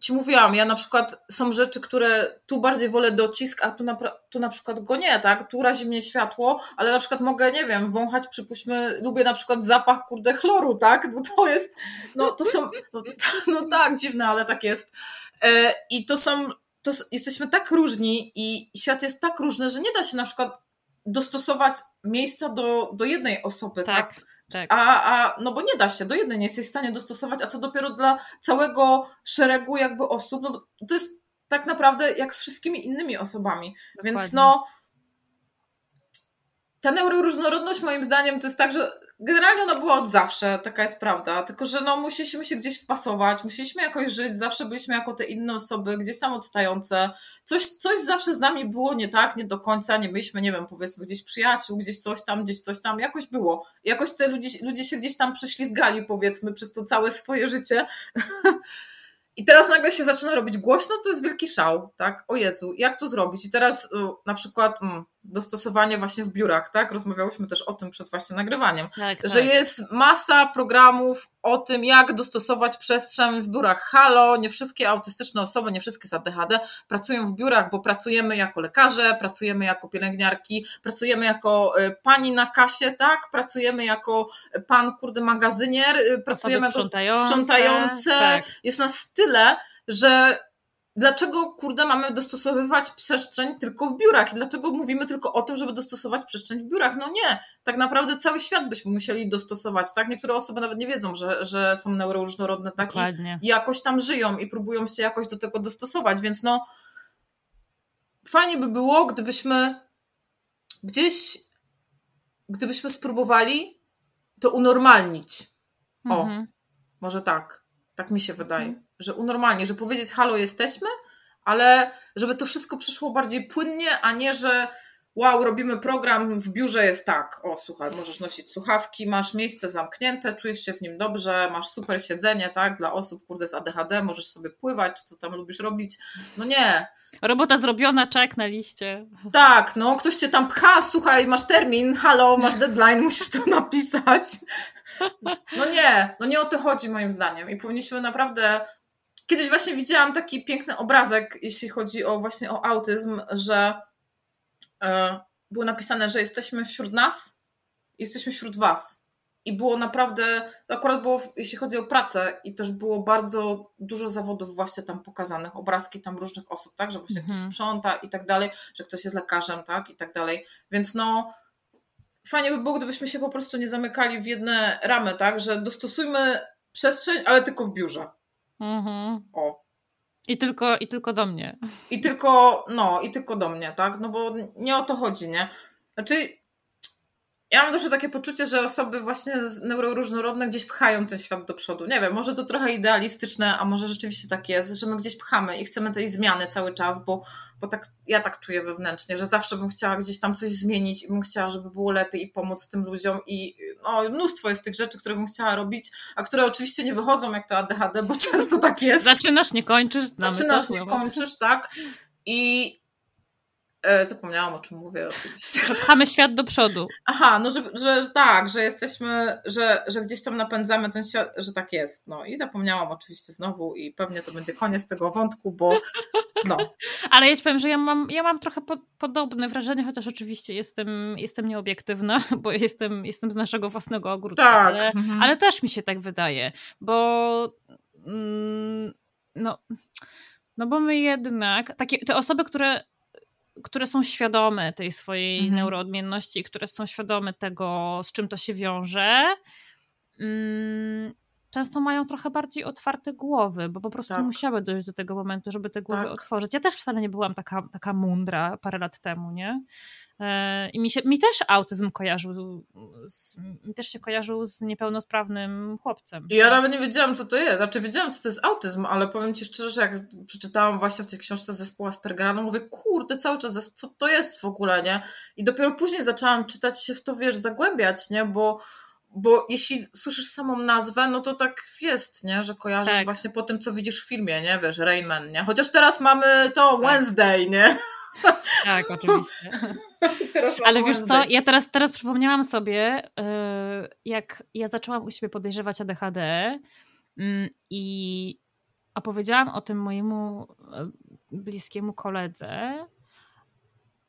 ci mówiłam, ja na przykład są rzeczy, które tu bardziej wolę docisk, a tu na, tu na przykład go nie, tak? Tu razi mnie światło, ale na przykład mogę, nie wiem, wąchać, przypuśćmy, lubię na przykład zapach, kurde, chloru, tak? No to jest, no to są, no, no tak, dziwne, ale tak jest. E, I to są to jesteśmy tak różni i świat jest tak różny, że nie da się na przykład dostosować miejsca do, do jednej osoby, tak? tak? tak. A, a, no bo nie da się, do jednej nie jesteś w stanie dostosować, a co dopiero dla całego szeregu jakby osób, no to jest tak naprawdę jak z wszystkimi innymi osobami. Dokładnie. Więc no ta neuroróżnorodność moim zdaniem to jest tak, że generalnie ona była od zawsze, taka jest prawda, tylko że no musieliśmy się gdzieś wpasować, musieliśmy jakoś żyć, zawsze byliśmy jako te inne osoby, gdzieś tam odstające, coś, coś zawsze z nami było nie tak, nie do końca, nie byliśmy, nie wiem, powiedzmy gdzieś przyjaciół, gdzieś coś tam, gdzieś coś tam, jakoś było. Jakoś te ludzie, ludzie się gdzieś tam prześlizgali, powiedzmy, przez to całe swoje życie. I teraz nagle się zaczyna robić głośno, to jest wielki szał, tak? O Jezu, jak to zrobić? I teraz y, na przykład mm, dostosowanie właśnie w biurach, tak? Rozmawiałyśmy też o tym przed właśnie nagrywaniem, tak, że tak. jest masa programów o tym, jak dostosować przestrzeń w biurach. Halo, nie wszystkie autystyczne osoby, nie wszystkie z ADHD pracują w biurach, bo pracujemy jako lekarze, pracujemy jako pielęgniarki, pracujemy jako y, pani na kasie, tak? Pracujemy jako pan, kurde, magazynier, y, pracujemy jako sprzątające. Tak. Jest nas tyle, że dlaczego, kurde, mamy dostosowywać przestrzeń tylko w biurach? I dlaczego mówimy tylko o tym, żeby dostosować przestrzeń w biurach? No nie, tak naprawdę cały świat byśmy musieli dostosować, tak? Niektóre osoby nawet nie wiedzą, że, że są neuroróżnorodne, tak? Dokładnie. I jakoś tam żyją i próbują się jakoś do tego dostosować, więc no fajnie by było, gdybyśmy gdzieś, gdybyśmy spróbowali to unormalnić. O, Mhm. może tak. Tak mi się wydaje, że unormalnie, że powiedzieć halo jesteśmy, ale żeby to wszystko przyszło bardziej płynnie, a nie, że wow, robimy program, w biurze jest tak, o słuchaj, możesz nosić słuchawki, masz miejsce zamknięte, czujesz się w nim dobrze, masz super siedzenie, tak, dla osób, kurde, z ADHD, możesz sobie pływać, co tam lubisz robić. No nie, Robota zrobiona, czek na liście. tak, no ktoś cię tam pcha, słuchaj, masz termin, halo, masz deadline, musisz to napisać. No nie, no nie o to chodzi moim zdaniem i powinniśmy naprawdę... Kiedyś właśnie widziałam taki piękny obrazek, jeśli chodzi o właśnie o autyzm, że e, było napisane, że jesteśmy wśród nas, jesteśmy wśród was. I było naprawdę, akurat było, jeśli chodzi o pracę, i też było bardzo dużo zawodów właśnie tam pokazanych, obrazki tam różnych osób, tak, że właśnie ktoś Mhm. sprząta i tak dalej, że ktoś jest lekarzem, tak, i tak dalej. Więc no, fajnie by było, gdybyśmy się po prostu nie zamykali w jedne ramy, tak, że dostosujmy przestrzeń, ale tylko w biurze. Mhm. O. I, tylko, I tylko do mnie. I tylko, no, i tylko do mnie, tak? No bo nie o to chodzi, nie? Znaczy, ja mam zawsze takie poczucie, że osoby właśnie z neuroróżnorodne gdzieś pchają ten świat do przodu. Nie wiem, może to trochę idealistyczne, a może rzeczywiście tak jest, że my gdzieś pchamy i chcemy tej zmiany cały czas, bo, bo tak, ja tak czuję wewnętrznie, że zawsze bym chciała gdzieś tam coś zmienić i bym chciała, żeby było lepiej i pomóc tym ludziom i no, mnóstwo jest tych rzeczy, które bym chciała robić, a które oczywiście nie wychodzą jak to ADHD, bo często tak jest. Zaczynasz, nie kończysz, Zaczynasz, nie kończysz, tak? I zapomniałam o czym mówię oczywiście. Pchamy świat do przodu. Aha, no że, że, że tak, że jesteśmy, że, że gdzieś tam napędzamy ten świat, że tak jest. No i zapomniałam oczywiście znowu i pewnie to będzie koniec tego wątku, bo no, Ale ja ci powiem, że ja mam, ja mam trochę po, podobne wrażenie, chociaż oczywiście jestem, jestem nieobiektywna, bo jestem, jestem z naszego własnego ogródka. tak. Ale, mhm. ale też mi się tak wydaje, bo mm, no, no bo my jednak, takie, te osoby, które, które są świadome tej swojej Mhm. neuroodmienności, które są świadome tego, z czym to się wiąże, mm, często mają trochę bardziej otwarte głowy, bo po prostu Tak. musiały dojść do tego momentu, żeby te głowy Tak. otworzyć. Ja też wcale nie byłam taka, taka mądra parę lat temu, nie? E, I mi, się, mi też autyzm kojarzył, z, mi też się kojarzył z niepełnosprawnym chłopcem. Ja nawet nie wiedziałam, co to jest. Znaczy, wiedziałam, co to jest autyzm, ale powiem Ci szczerze, że jak przeczytałam właśnie w tej książce zespołu Aspergera, no mówię, kurde, cały czas, co to jest w ogóle, nie? I dopiero później zaczęłam czytać się w to, wiesz, zagłębiać, nie? Bo, bo jeśli słyszysz samą nazwę, no to tak jest, nie? Że kojarzysz Tak. właśnie po tym, co widzisz w filmie, nie? Wiesz, Rayman, nie? Chociaż teraz mamy to Tak. Wednesday, nie? Tak, oczywiście. Ale wiesz co, ja teraz, teraz przypomniałam sobie, yy, jak ja zaczęłam u siebie podejrzewać ADHD mm, i opowiedziałam o tym mojemu e, bliskiemu koledze,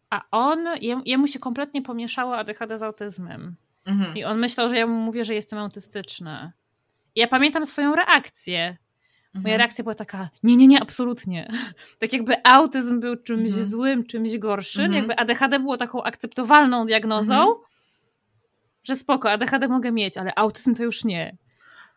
a on, jem- jemu się kompletnie pomieszało ADHD z autyzmem. Mhm. I on myślał, że ja mu mówię, że jestem autystyczna. I ja pamiętam swoją reakcję. Moja Mhm. reakcja była taka, nie, nie, nie, absolutnie. Tak jakby autyzm był czymś Mhm. złym, czymś gorszym, Mhm. jakby ADHD było taką akceptowalną diagnozą, Mhm. że spoko, ADHD mogę mieć, ale autyzm to już nie.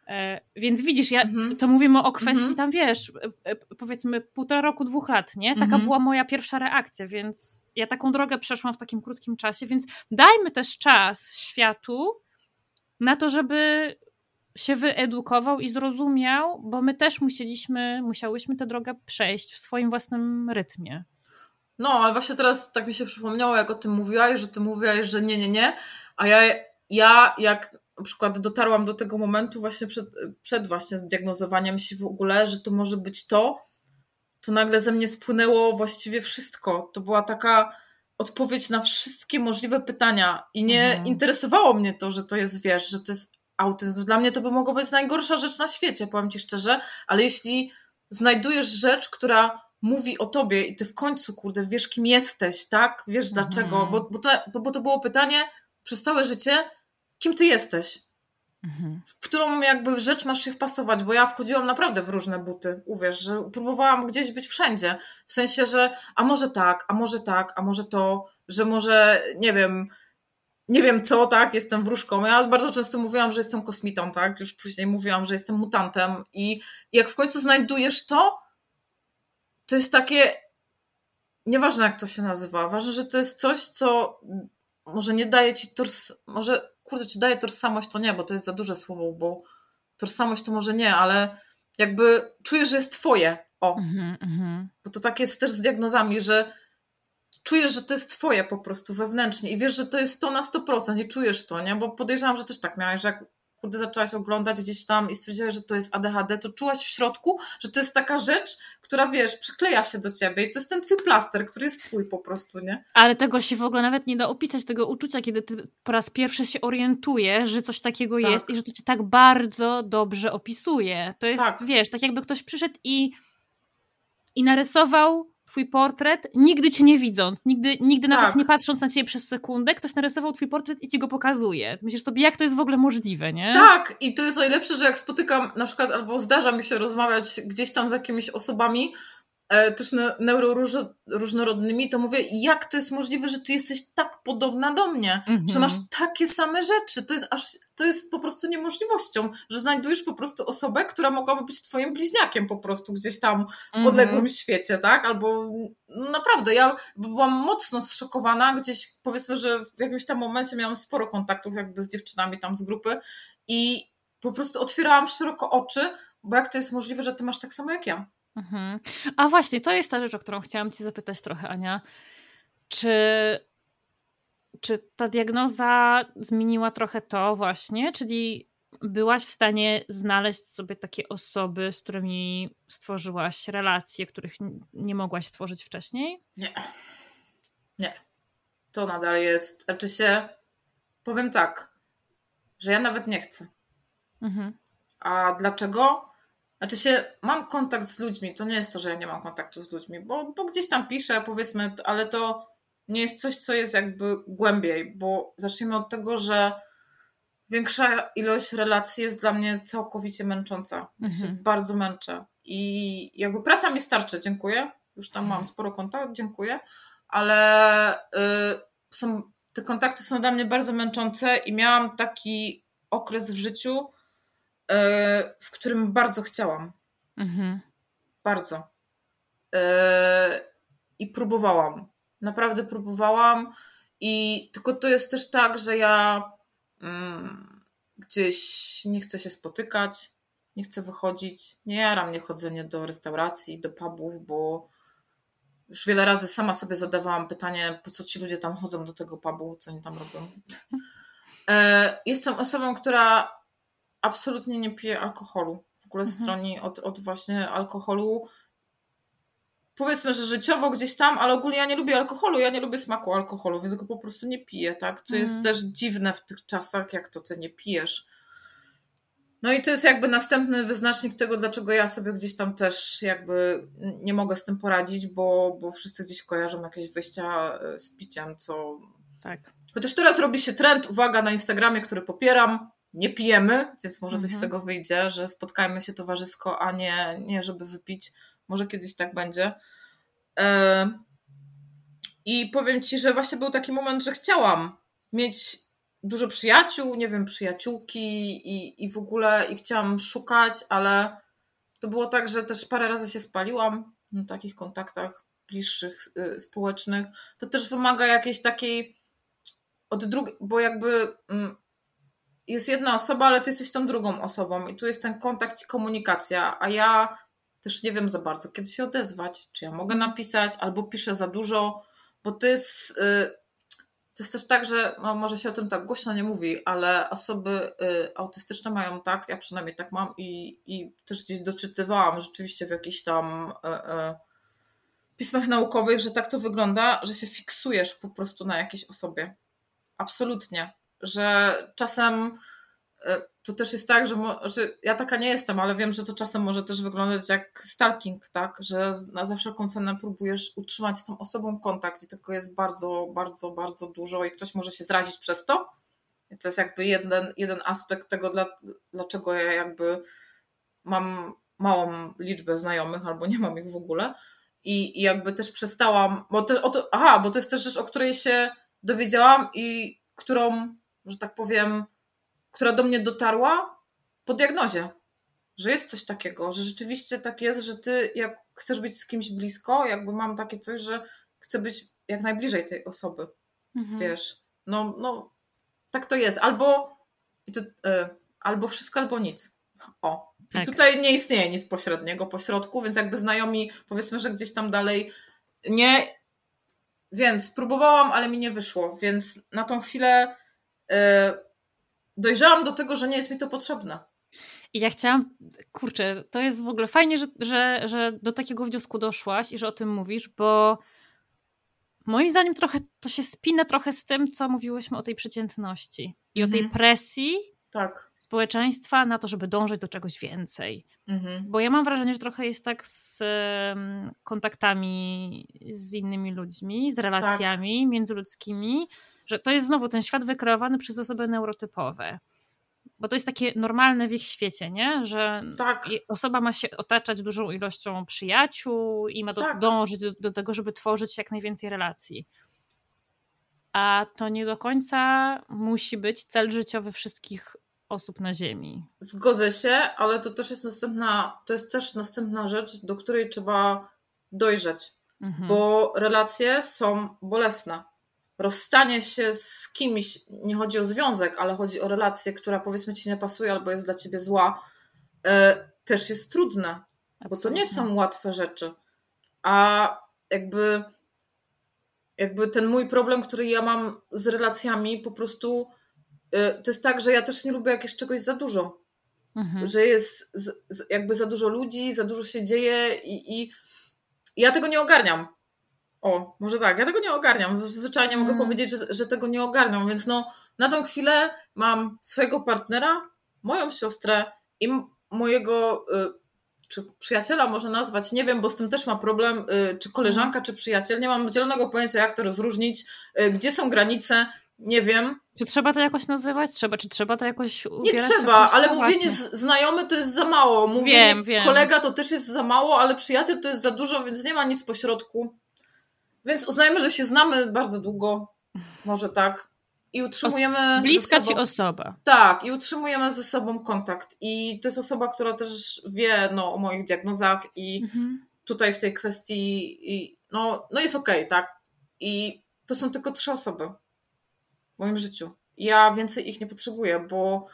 E, więc widzisz, ja, Mhm. to mówimy o kwestii Mhm. tam, wiesz, e, e, powiedzmy półtora roku, dwóch lat, nie? Taka była moja pierwsza reakcja, więc ja taką drogę przeszłam w takim krótkim czasie, więc dajmy też czas światu na to, żeby się wyedukował i zrozumiał, bo my też musieliśmy, musiałyśmy tę drogę przejść w swoim własnym rytmie. No, ale właśnie teraz tak mi się przypomniało, jak o tym mówiłaś, że ty mówiłaś, że nie, nie, nie, a ja, ja jak na przykład dotarłam do tego momentu właśnie przed, przed właśnie zdiagnozowaniem się w ogóle, że to może być to, to nagle ze mnie spłynęło właściwie wszystko. To była taka odpowiedź na wszystkie możliwe pytania i nie Mhm. interesowało mnie to, że to jest, wiesz, że to jest autyzm. Dla mnie to by mogło być najgorsza rzecz na świecie, powiem ci szczerze, ale jeśli znajdujesz rzecz, która mówi o tobie i ty w końcu, kurde, wiesz kim jesteś, tak? Wiesz Mhm. dlaczego, bo, bo, to, bo, bo to było pytanie przez całe życie, kim ty jesteś? mhm. w którą jakby rzecz masz się wpasować, bo ja wchodziłam naprawdę w różne buty, uwierz, że próbowałam gdzieś być wszędzie, w sensie, że a może tak, a może tak, a może to, że może, nie wiem, nie wiem co, tak, jestem wróżką. Ja bardzo często mówiłam, że jestem kosmitą, tak, już później mówiłam, że jestem mutantem i jak w końcu znajdujesz to, to jest takie, nieważne jak to się nazywa, ważne, że to jest coś, co może nie daje ci tors, może, kurde, czy daje tożsamość, to nie, bo to jest za duże słowo, bo tożsamość to może nie, ale jakby czujesz, że jest twoje, o. Mm -hmm. Bo to tak jest też z diagnozami, że czujesz, że to jest twoje po prostu wewnętrznie i wiesz, że to jest to na 100% i czujesz to, nie? Bo podejrzewam, że też tak miałeś, że jak kurde zaczęłaś oglądać gdzieś tam i stwierdziłaś, że to jest ADHD, to czułaś w środku, że to jest taka rzecz, która wiesz, przykleja się do ciebie i to jest ten twój plaster, który jest twój po prostu, nie? Ale tego się w ogóle nawet nie da opisać, tego uczucia, kiedy ty po raz pierwszy się orientujesz, że coś takiego tak. jest i że to cię tak bardzo dobrze opisuje. To jest, tak. wiesz, tak jakby ktoś przyszedł i i narysował twój portret, nigdy cię nie widząc, nigdy, nigdy tak. nawet nie patrząc na ciebie przez sekundę, ktoś narysował twój portret i ci go pokazuje. Myślisz sobie, jak to jest w ogóle możliwe, nie? Tak, i to jest najlepsze, że jak spotykam na przykład, albo zdarza mi się rozmawiać gdzieś tam z jakimiś osobami, też neuroróżnorodnymi, to mówię, jak to jest możliwe, że ty jesteś tak podobna do mnie, mm -hmm. że masz takie same rzeczy. To jest aż, to jest po prostu niemożliwością, że znajdujesz po prostu osobę, która mogłaby być twoim bliźniakiem po prostu gdzieś tam w mm -hmm. odległym świecie, tak? Albo no naprawdę, ja byłam mocno zszokowana, gdzieś powiedzmy, że w jakimś tam momencie miałam sporo kontaktów jakby z dziewczynami tam z grupy i po prostu otwierałam szeroko oczy, bo jak to jest możliwe, że ty masz tak samo jak ja. Mhm. A właśnie, to jest ta rzecz, o którą chciałam Cię zapytać trochę, Ania. Czy, czy ta diagnoza zmieniła trochę to właśnie? Czyli byłaś w stanie znaleźć sobie takie osoby, z którymi stworzyłaś relacje, których nie mogłaś stworzyć wcześniej? Nie. Nie. To nadal jest. Znaczy się, powiem tak, że ja nawet nie chcę. Mhm. A dlaczego? Znaczy się, mam kontakt z ludźmi, to nie jest to, że ja nie mam kontaktu z ludźmi, bo, bo gdzieś tam piszę, powiedzmy, ale to nie jest coś, co jest jakby głębiej, bo zacznijmy od tego, że większa ilość relacji jest dla mnie całkowicie męcząca. Ja się mhm. bardzo męczę. I jakby praca mi starczy, dziękuję. Już tam mam sporo kontaktów, dziękuję, ale y, są, te kontakty są dla mnie bardzo męczące i miałam taki okres w życiu, w którym bardzo chciałam. Mhm. Bardzo. E, I próbowałam. Naprawdę próbowałam. I tylko to jest też tak, że ja mm, gdzieś nie chcę się spotykać, nie chcę wychodzić. Nie jara mnie chodzenie do restauracji, do pubów, bo już wiele razy sama sobie zadawałam pytanie, po co ci ludzie tam chodzą do tego pubu, co oni tam robią. E, jestem osobą, która absolutnie nie piję alkoholu. W ogóle mhm. stroni od, od właśnie alkoholu. Powiedzmy, że życiowo gdzieś tam, ale ogólnie ja nie lubię alkoholu, ja nie lubię smaku alkoholu, więc go po prostu nie piję, tak? Co mhm. jest też dziwne w tych czasach, jak to ty nie pijesz. No i to jest jakby następny wyznacznik tego, dlaczego ja sobie gdzieś tam też jakby nie mogę z tym poradzić, bo, bo wszyscy gdzieś kojarzą jakieś wyjścia e, z piciem, co... Tak. Chociaż teraz robi się trend, uwaga, na Instagramie, który popieram, nie pijemy, więc może coś z mhm. tego wyjdzie, że spotkajmy się towarzysko, a nie, nie żeby wypić. Może kiedyś tak będzie. E, I powiem ci, że właśnie był taki moment, że chciałam mieć dużo przyjaciół, nie wiem, przyjaciółki i, i w ogóle i chciałam szukać, ale to było tak, że też parę razy się spaliłam na takich kontaktach bliższych, y, społecznych. To też wymaga jakiejś takiej od drugiej, bo jakby mm, jest jedna osoba, ale ty jesteś tą drugą osobą i tu jest ten kontakt i komunikacja, a ja też nie wiem za bardzo, kiedy się odezwać, czy ja mogę napisać, albo piszę za dużo, bo to jest, y, to jest też tak, że no może się o tym tak głośno nie mówi, ale osoby y, autystyczne mają tak, ja przynajmniej tak mam i, i też gdzieś doczytywałam rzeczywiście w jakichś tam y, pismach naukowych, że tak to wygląda, że się fiksujesz po prostu na jakiejś osobie. Absolutnie że czasem e, to też jest tak, że, że, ja taka nie jestem, ale wiem, że to czasem może też wyglądać jak stalking, tak? Że na za wszelką cenę próbujesz utrzymać z tą osobą kontakt i tego jest bardzo, bardzo, bardzo dużo i ktoś może się zrazić przez to. I to jest jakby jeden, jeden aspekt tego, dla, dlaczego ja jakby mam małą liczbę znajomych albo nie mam ich w ogóle. I, i jakby też przestałam, bo o to, aha, bo to jest też rzecz, o której się dowiedziałam i którą, że tak powiem, która do mnie dotarła po diagnozie. Że jest coś takiego, że rzeczywiście tak jest, że ty jak chcesz być z kimś blisko, jakby mam takie coś, że chcę być jak najbliżej tej osoby. Mhm. Wiesz, no, no tak to jest. Albo, to, y, albo wszystko, albo nic. O. Tak. Tutaj nie istnieje nic pośredniego, pośrodku, więc jakby znajomi, powiedzmy, że gdzieś tam dalej nie. Więc próbowałam, ale mi nie wyszło. Więc na tą chwilę dojrzałam do tego, że nie jest mi to potrzebne. I ja chciałam, kurczę, to jest w ogóle fajnie, że, że, że do takiego wniosku doszłaś i że o tym mówisz, bo moim zdaniem trochę to się spina trochę z tym, co mówiłyśmy o tej przeciętności i mhm. o tej mhm. presji tak. społeczeństwa na to, żeby dążyć do czegoś więcej. Mhm. Bo ja mam wrażenie, że trochę jest tak z kontaktami z innymi ludźmi, z relacjami tak. międzyludzkimi, że to jest znowu ten świat wykreowany przez osoby neurotypowe. Bo to jest takie normalne w ich świecie, nie? Że tak. osoba ma się otaczać dużą ilością przyjaciół i ma do, tak. dążyć do, do tego, żeby tworzyć jak najwięcej relacji. A to nie do końca musi być cel życiowy wszystkich osób na Ziemi. Zgodzę się, ale to też jest następna, to jest też następna rzecz, do której trzeba dojrzeć. Mhm. Bo relacje są bolesne rozstanie się z kimś, nie chodzi o związek, ale chodzi o relację, która powiedzmy ci nie pasuje albo jest dla ciebie zła, e, też jest trudne, Absolutnie. bo to nie są łatwe rzeczy. A jakby, jakby ten mój problem, który ja mam z relacjami, po prostu e, to jest tak, że ja też nie lubię, jak jest czegoś za dużo. Mhm. Że jest z, z, jakby za dużo ludzi, za dużo się dzieje i, i ja tego nie ogarniam. O, może tak, ja tego nie ogarniam. Zwyczajnie mogę mm. powiedzieć, że, że tego nie ogarniam, więc no na tą chwilę mam swojego partnera, moją siostrę i mojego y, czy przyjaciela może nazwać, nie wiem, bo z tym też ma problem, y, czy koleżanka, mm. czy przyjaciel. Nie mam zielonego pojęcia, jak to rozróżnić, y, gdzie są granice, nie wiem. Czy trzeba to jakoś nazywać? Trzeba, czy trzeba to jakoś Nie trzeba, ale no mówienie z, znajomy to jest za mało. Mówienie wiem, wiem. kolega to też jest za mało, ale przyjaciel to jest za dużo, więc nie ma nic pośrodku. Więc uznajmy, że się znamy bardzo długo, może tak. I utrzymujemy. Os bliska sobą, ci osoba. Tak, i utrzymujemy ze sobą kontakt. I to jest osoba, która też wie no, o moich diagnozach i mhm. tutaj w tej kwestii i, no, no jest okej, okay, tak? I to są tylko trzy osoby w moim życiu. Ja więcej ich nie potrzebuję, bo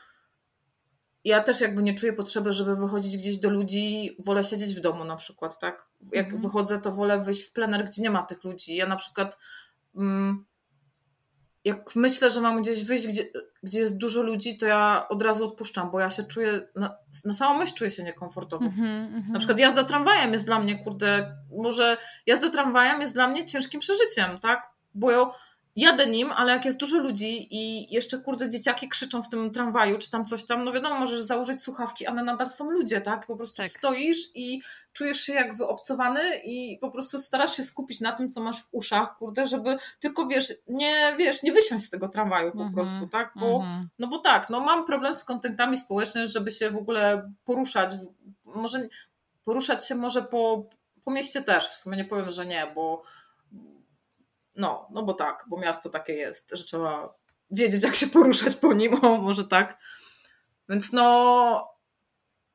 ja też jakby nie czuję potrzeby, żeby wychodzić gdzieś do ludzi, wolę siedzieć w domu na przykład, tak? Jak mhm. wychodzę, to wolę wyjść w plener, gdzie nie ma tych ludzi. Ja na przykład mm, jak myślę, że mam gdzieś wyjść, gdzie, gdzie jest dużo ludzi, to ja od razu odpuszczam, bo ja się czuję, na, na samą myśl czuję się niekomfortowo. Mm -hmm, na przykład jazda tramwajem jest dla mnie, kurde, może jazda tramwajem jest dla mnie ciężkim przeżyciem, tak? Bo ja jadę nim, ale jak jest dużo ludzi i jeszcze kurde dzieciaki krzyczą w tym tramwaju, czy tam coś tam, no wiadomo, możesz założyć słuchawki, ale nadal są ludzie, tak? Po prostu tak. stoisz i czujesz się jak wyobcowany i po prostu starasz się skupić na tym, co masz w uszach, kurde, żeby tylko, wiesz, nie, wiesz, nie wysiąść z tego tramwaju po mm -hmm. prostu, tak? Bo, mm -hmm. no bo tak, no mam problem z kontentami społecznymi, żeby się w ogóle poruszać, może poruszać się może po, po mieście też, w sumie nie powiem, że nie, bo no, no bo tak, bo miasto takie jest, że trzeba wiedzieć, jak się poruszać po nim, o, może tak. Więc no,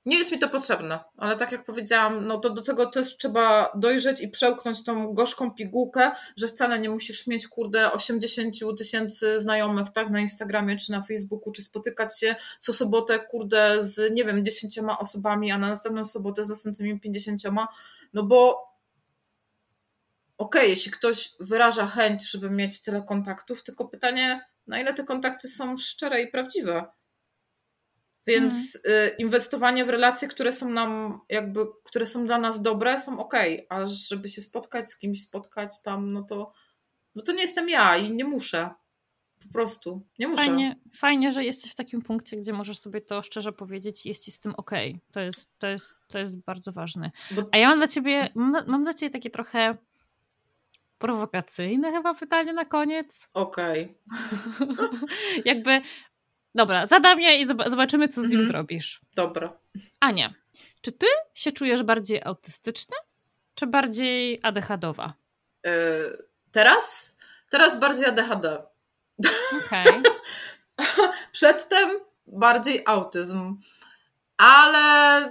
nie jest mi to potrzebne, ale tak jak powiedziałam, no to do tego też trzeba dojrzeć i przełknąć tą gorzką pigułkę, że wcale nie musisz mieć, kurde, 80 tysięcy znajomych, tak, na Instagramie czy na Facebooku, czy spotykać się co sobotę, kurde, z, nie wiem, 10 osobami, a na następną sobotę z następnymi 50, no bo okej, okay, jeśli ktoś wyraża chęć, żeby mieć tyle kontaktów, tylko pytanie, na ile te kontakty są szczere i prawdziwe. Więc hmm. inwestowanie w relacje, które są nam jakby, które są dla nas dobre, są ok, a żeby się spotkać z kimś, spotkać tam, no to, no to nie jestem ja i nie muszę. Po prostu. Nie muszę. Fajnie, fajnie, że jesteś w takim punkcie, gdzie możesz sobie to szczerze powiedzieć i jest ci z tym ok. To jest, to jest, to jest bardzo ważne. A ja mam dla ciebie, mam, mam dla ciebie takie trochę prowokacyjne chyba pytanie na koniec. Okej. Okay. Jakby Dobra, zadam je i zobaczymy, co z nim mhm. zrobisz. Dobra. Ania, czy ty się czujesz bardziej autystyczna, czy bardziej ADHDowa? Yy, teraz? Teraz bardziej ADHD. Okej. Okay. Przedtem bardziej autyzm. Ale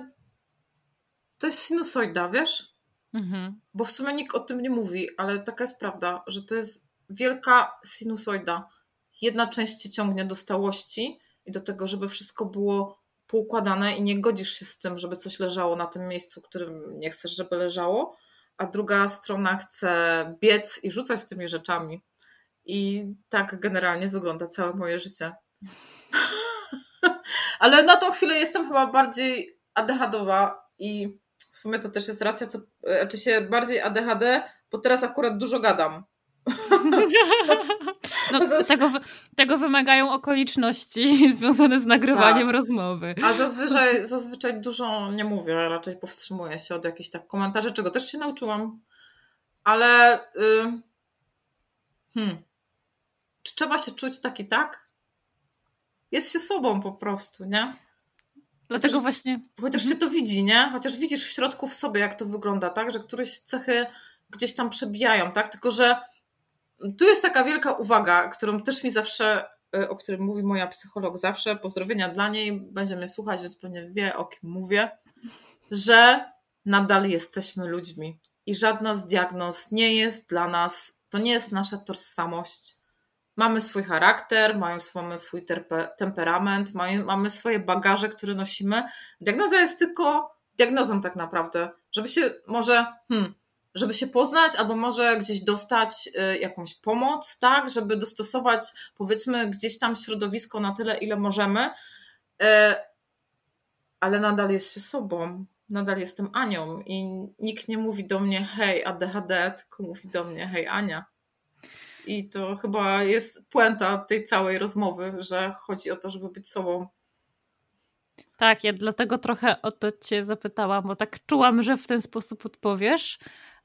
to jest sinusoida, wiesz? Mhm. Bo w sumie nikt o tym nie mówi, ale taka jest prawda, że to jest wielka sinusoida. Jedna część cię ciągnie do stałości i do tego, żeby wszystko było poukładane i nie godzisz się z tym, żeby coś leżało na tym miejscu, którym nie chcesz, żeby leżało, a druga strona chce biec i rzucać tymi rzeczami. I tak generalnie wygląda całe moje życie. Ale na tą chwilę jestem chyba bardziej ADHDowa i w sumie to też jest racja, co, znaczy się bardziej ADHD, bo teraz akurat dużo gadam. No, tego, tego wymagają okoliczności związane z nagrywaniem tak. rozmowy. A zazwyczaj, zazwyczaj dużo nie mówię, raczej powstrzymuję się od jakichś tak komentarzy, czego też się nauczyłam. Ale y, hmm, czy trzeba się czuć tak i tak? Jest się sobą po prostu, nie? Dlatego chociaż, właśnie. Chociaż mhm. się to widzi, nie? Chociaż widzisz w środku w sobie, jak to wygląda, tak? Że któreś cechy gdzieś tam przebijają, tak? Tylko, że tu jest taka wielka uwaga, którą też mi zawsze, y, o którym mówi moja psycholog zawsze, pozdrowienia dla niej, będziemy słuchać, więc pewnie wie, o kim mówię, że nadal jesteśmy ludźmi i żadna z diagnoz nie jest dla nas, to nie jest nasza tożsamość. Mamy swój charakter, mamy swój temperament, mamy swoje bagaże, które nosimy. Diagnoza jest tylko diagnozą tak naprawdę, żeby się może, hmm, żeby się poznać, albo może gdzieś dostać y, jakąś pomoc, tak, żeby dostosować powiedzmy gdzieś tam środowisko na tyle, ile możemy, y, ale nadal jest się sobą, nadal jestem Anią i nikt nie mówi do mnie hej ADHD, tylko mówi do mnie hej Ania. I to chyba jest puenta tej całej rozmowy, że chodzi o to, żeby być sobą. Tak, ja dlatego trochę o to Cię zapytałam, bo tak czułam, że w ten sposób odpowiesz,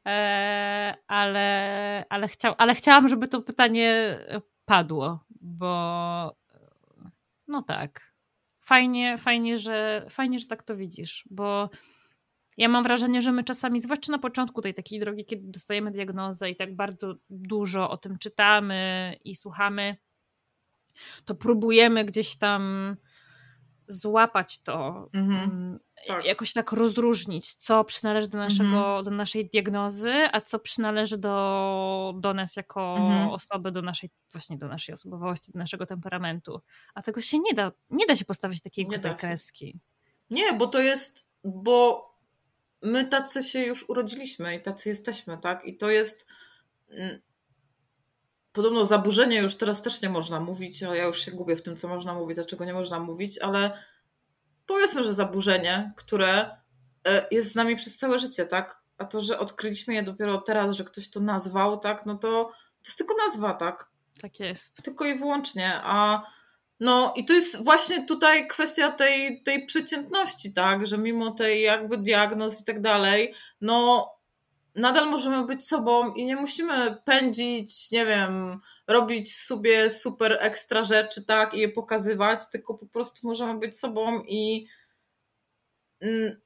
e, ale, ale, chciał, ale chciałam, żeby to pytanie padło, bo no tak. Fajnie, fajnie, że, fajnie, że tak to widzisz, bo ja mam wrażenie, że my czasami, zwłaszcza na początku tej takiej drogi, kiedy dostajemy diagnozę i tak bardzo dużo o tym czytamy i słuchamy, to próbujemy gdzieś tam złapać to, mhm, mm, tak. jakoś tak rozróżnić, co przynależy do, naszego, mhm. do naszej diagnozy, a co przynależy do, do nas jako mhm. osoby, do naszej, właśnie do naszej osobowości, do naszego temperamentu. A tego się nie da, nie da się postawić takiej kreski. Nie, bo to jest, bo my tacy się już urodziliśmy i tacy jesteśmy, tak? I to jest mm, podobno zaburzenie już teraz też nie można mówić, a ja już się gubię w tym, co można mówić, a czego nie można mówić, ale powiedzmy, że zaburzenie, które e, jest z nami przez całe życie, tak? A to, że odkryliśmy je dopiero teraz, że ktoś to nazwał, tak? No to to jest tylko nazwa, tak? Tak jest. Tylko i wyłącznie. A no i to jest właśnie tutaj kwestia tej, tej przeciętności, tak, że mimo tej jakby diagnoz i tak dalej, no nadal możemy być sobą i nie musimy pędzić, nie wiem, robić sobie super ekstra rzeczy, tak, i je pokazywać, tylko po prostu możemy być sobą i mm,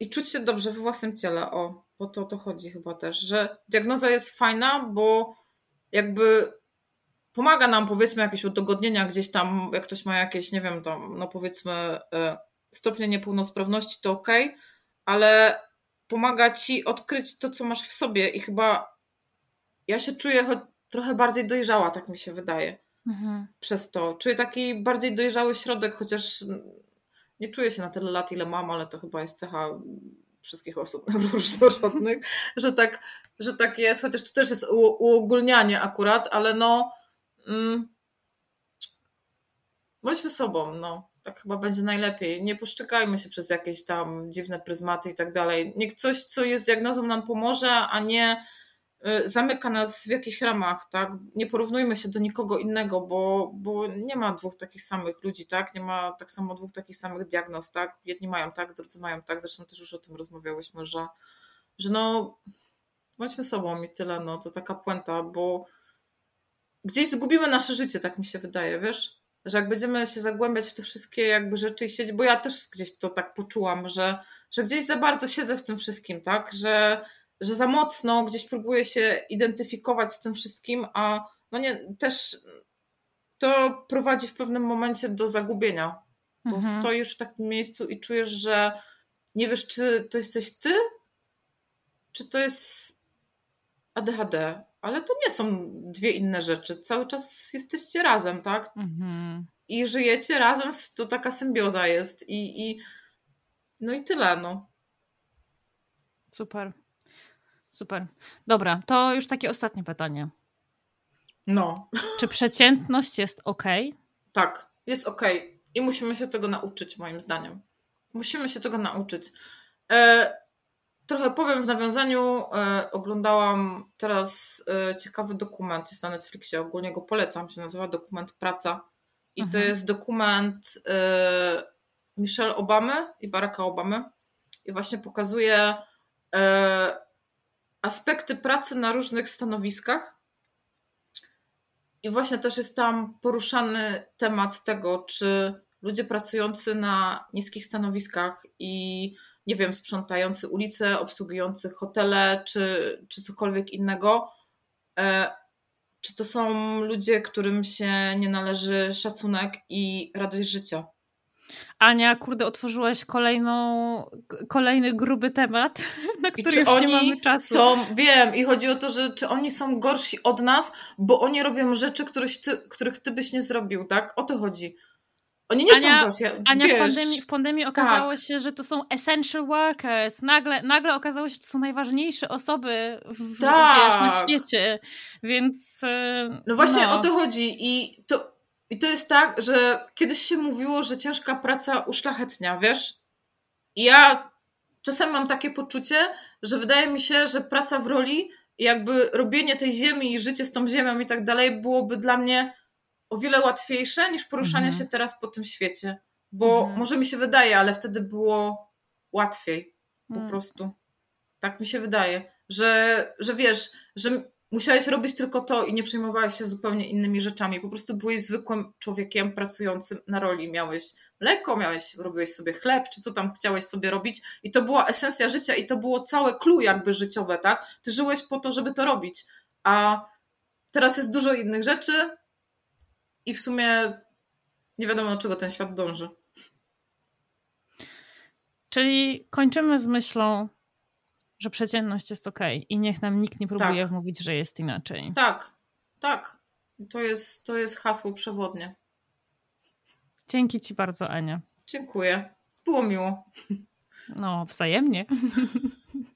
i czuć się dobrze we własnym ciele, o, bo to o to chodzi chyba też, że diagnoza jest fajna, bo jakby pomaga nam powiedzmy jakieś udogodnienia gdzieś tam, jak ktoś ma jakieś, nie wiem, tam, no powiedzmy e, stopnie niepełnosprawności, to ok, ale pomaga ci odkryć to, co masz w sobie i chyba ja się czuję trochę bardziej dojrzała, tak mi się wydaje. Mhm. Przez to. Czuję taki bardziej dojrzały środek, chociaż nie czuję się na tyle lat, ile mam, ale to chyba jest cecha wszystkich osób różnorodnych, że tak, że tak jest, chociaż tu też jest uogólnianie akurat, ale no mm, bądźmy sobą, no. Tak chyba będzie najlepiej. Nie poszczekajmy się przez jakieś tam dziwne pryzmaty i tak dalej. Niech coś, co jest diagnozą, nam pomoże, a nie y, zamyka nas w jakichś ramach, tak? Nie porównujmy się do nikogo innego, bo, bo nie ma dwóch takich samych ludzi, tak? Nie ma tak samo dwóch takich samych diagnoz, tak? Jedni mają tak, drudzy mają tak. Zresztą też już o tym rozmawiałyśmy, że, że no bądźmy sobą i tyle, no to taka puenta, bo gdzieś zgubimy nasze życie, tak mi się wydaje, wiesz? że jak będziemy się zagłębiać w te wszystkie jakby rzeczy i siedzieć, bo ja też gdzieś to tak poczułam, że, że gdzieś za bardzo siedzę w tym wszystkim, tak, że, że za mocno gdzieś próbuję się identyfikować z tym wszystkim, a no nie, też to prowadzi w pewnym momencie do zagubienia, bo mhm. stoisz w takim miejscu i czujesz, że nie wiesz, czy to jesteś ty, czy to jest ADHD, ale to nie są dwie inne rzeczy. Cały czas jesteście razem, tak? Mhm. I żyjecie razem, to taka symbioza jest i, i no i tyle, no. Super. Super. Dobra, to już takie ostatnie pytanie. No. Czy przeciętność jest ok? Tak, jest ok. I musimy się tego nauczyć, moim zdaniem. Musimy się tego nauczyć. E, trochę powiem w nawiązaniu. E, oglądałam teraz e, ciekawy dokument, jest na Netflixie, ogólnie go polecam, się nazywa Dokument Praca. I mhm. to jest dokument e, Michelle Obamy i Baracka Obamy. I właśnie pokazuje e, aspekty pracy na różnych stanowiskach. I właśnie też jest tam poruszany temat tego, czy ludzie pracujący na niskich stanowiskach i nie wiem, sprzątający ulice, obsługujący hotele czy, czy cokolwiek innego, e, czy to są ludzie, którym się nie należy szacunek i radość życia. Ania, kurde, otworzyłaś kolejną, kolejny gruby temat, na który już nie mamy czasu. Są, wiem, i chodzi o to, że czy oni są gorsi od nas, bo oni robią rzeczy, których ty, których ty byś nie zrobił, tak? O to chodzi. Oni nie Ania, są gorsi. Ania, w pandemii, w pandemii okazało tak. się, że to są essential workers. Nagle, nagle okazało się, że to są najważniejsze osoby w, tak. wiesz, na świecie. Więc. E, no właśnie no. o to chodzi. I to, I to jest tak, że kiedyś się mówiło, że ciężka praca uszlachetnia, wiesz? I ja czasem mam takie poczucie, że wydaje mi się, że praca w roli, jakby robienie tej ziemi i życie z tą ziemią i tak dalej byłoby dla mnie o wiele łatwiejsze niż poruszanie mhm. się teraz po tym świecie. Bo mhm. może mi się wydaje, ale wtedy było łatwiej. Po mhm. prostu. Tak mi się wydaje. Że, że wiesz, że musiałeś robić tylko to i nie przejmowałeś się zupełnie innymi rzeczami. Po prostu byłeś zwykłym człowiekiem pracującym na roli. Miałeś mleko, miałeś, robiłeś sobie chleb, czy co tam chciałeś sobie robić. I to była esencja życia i to było całe clue jakby życiowe, tak? Ty żyłeś po to, żeby to robić. A teraz jest dużo innych rzeczy, i w sumie nie wiadomo, do czego ten świat dąży. Czyli kończymy z myślą, że przeciętność jest ok i niech nam nikt nie próbuje tak. mówić, że jest inaczej. Tak, tak. To jest, to jest hasło przewodnie. Dzięki Ci bardzo, Ania. Dziękuję. Było miło. No, wzajemnie.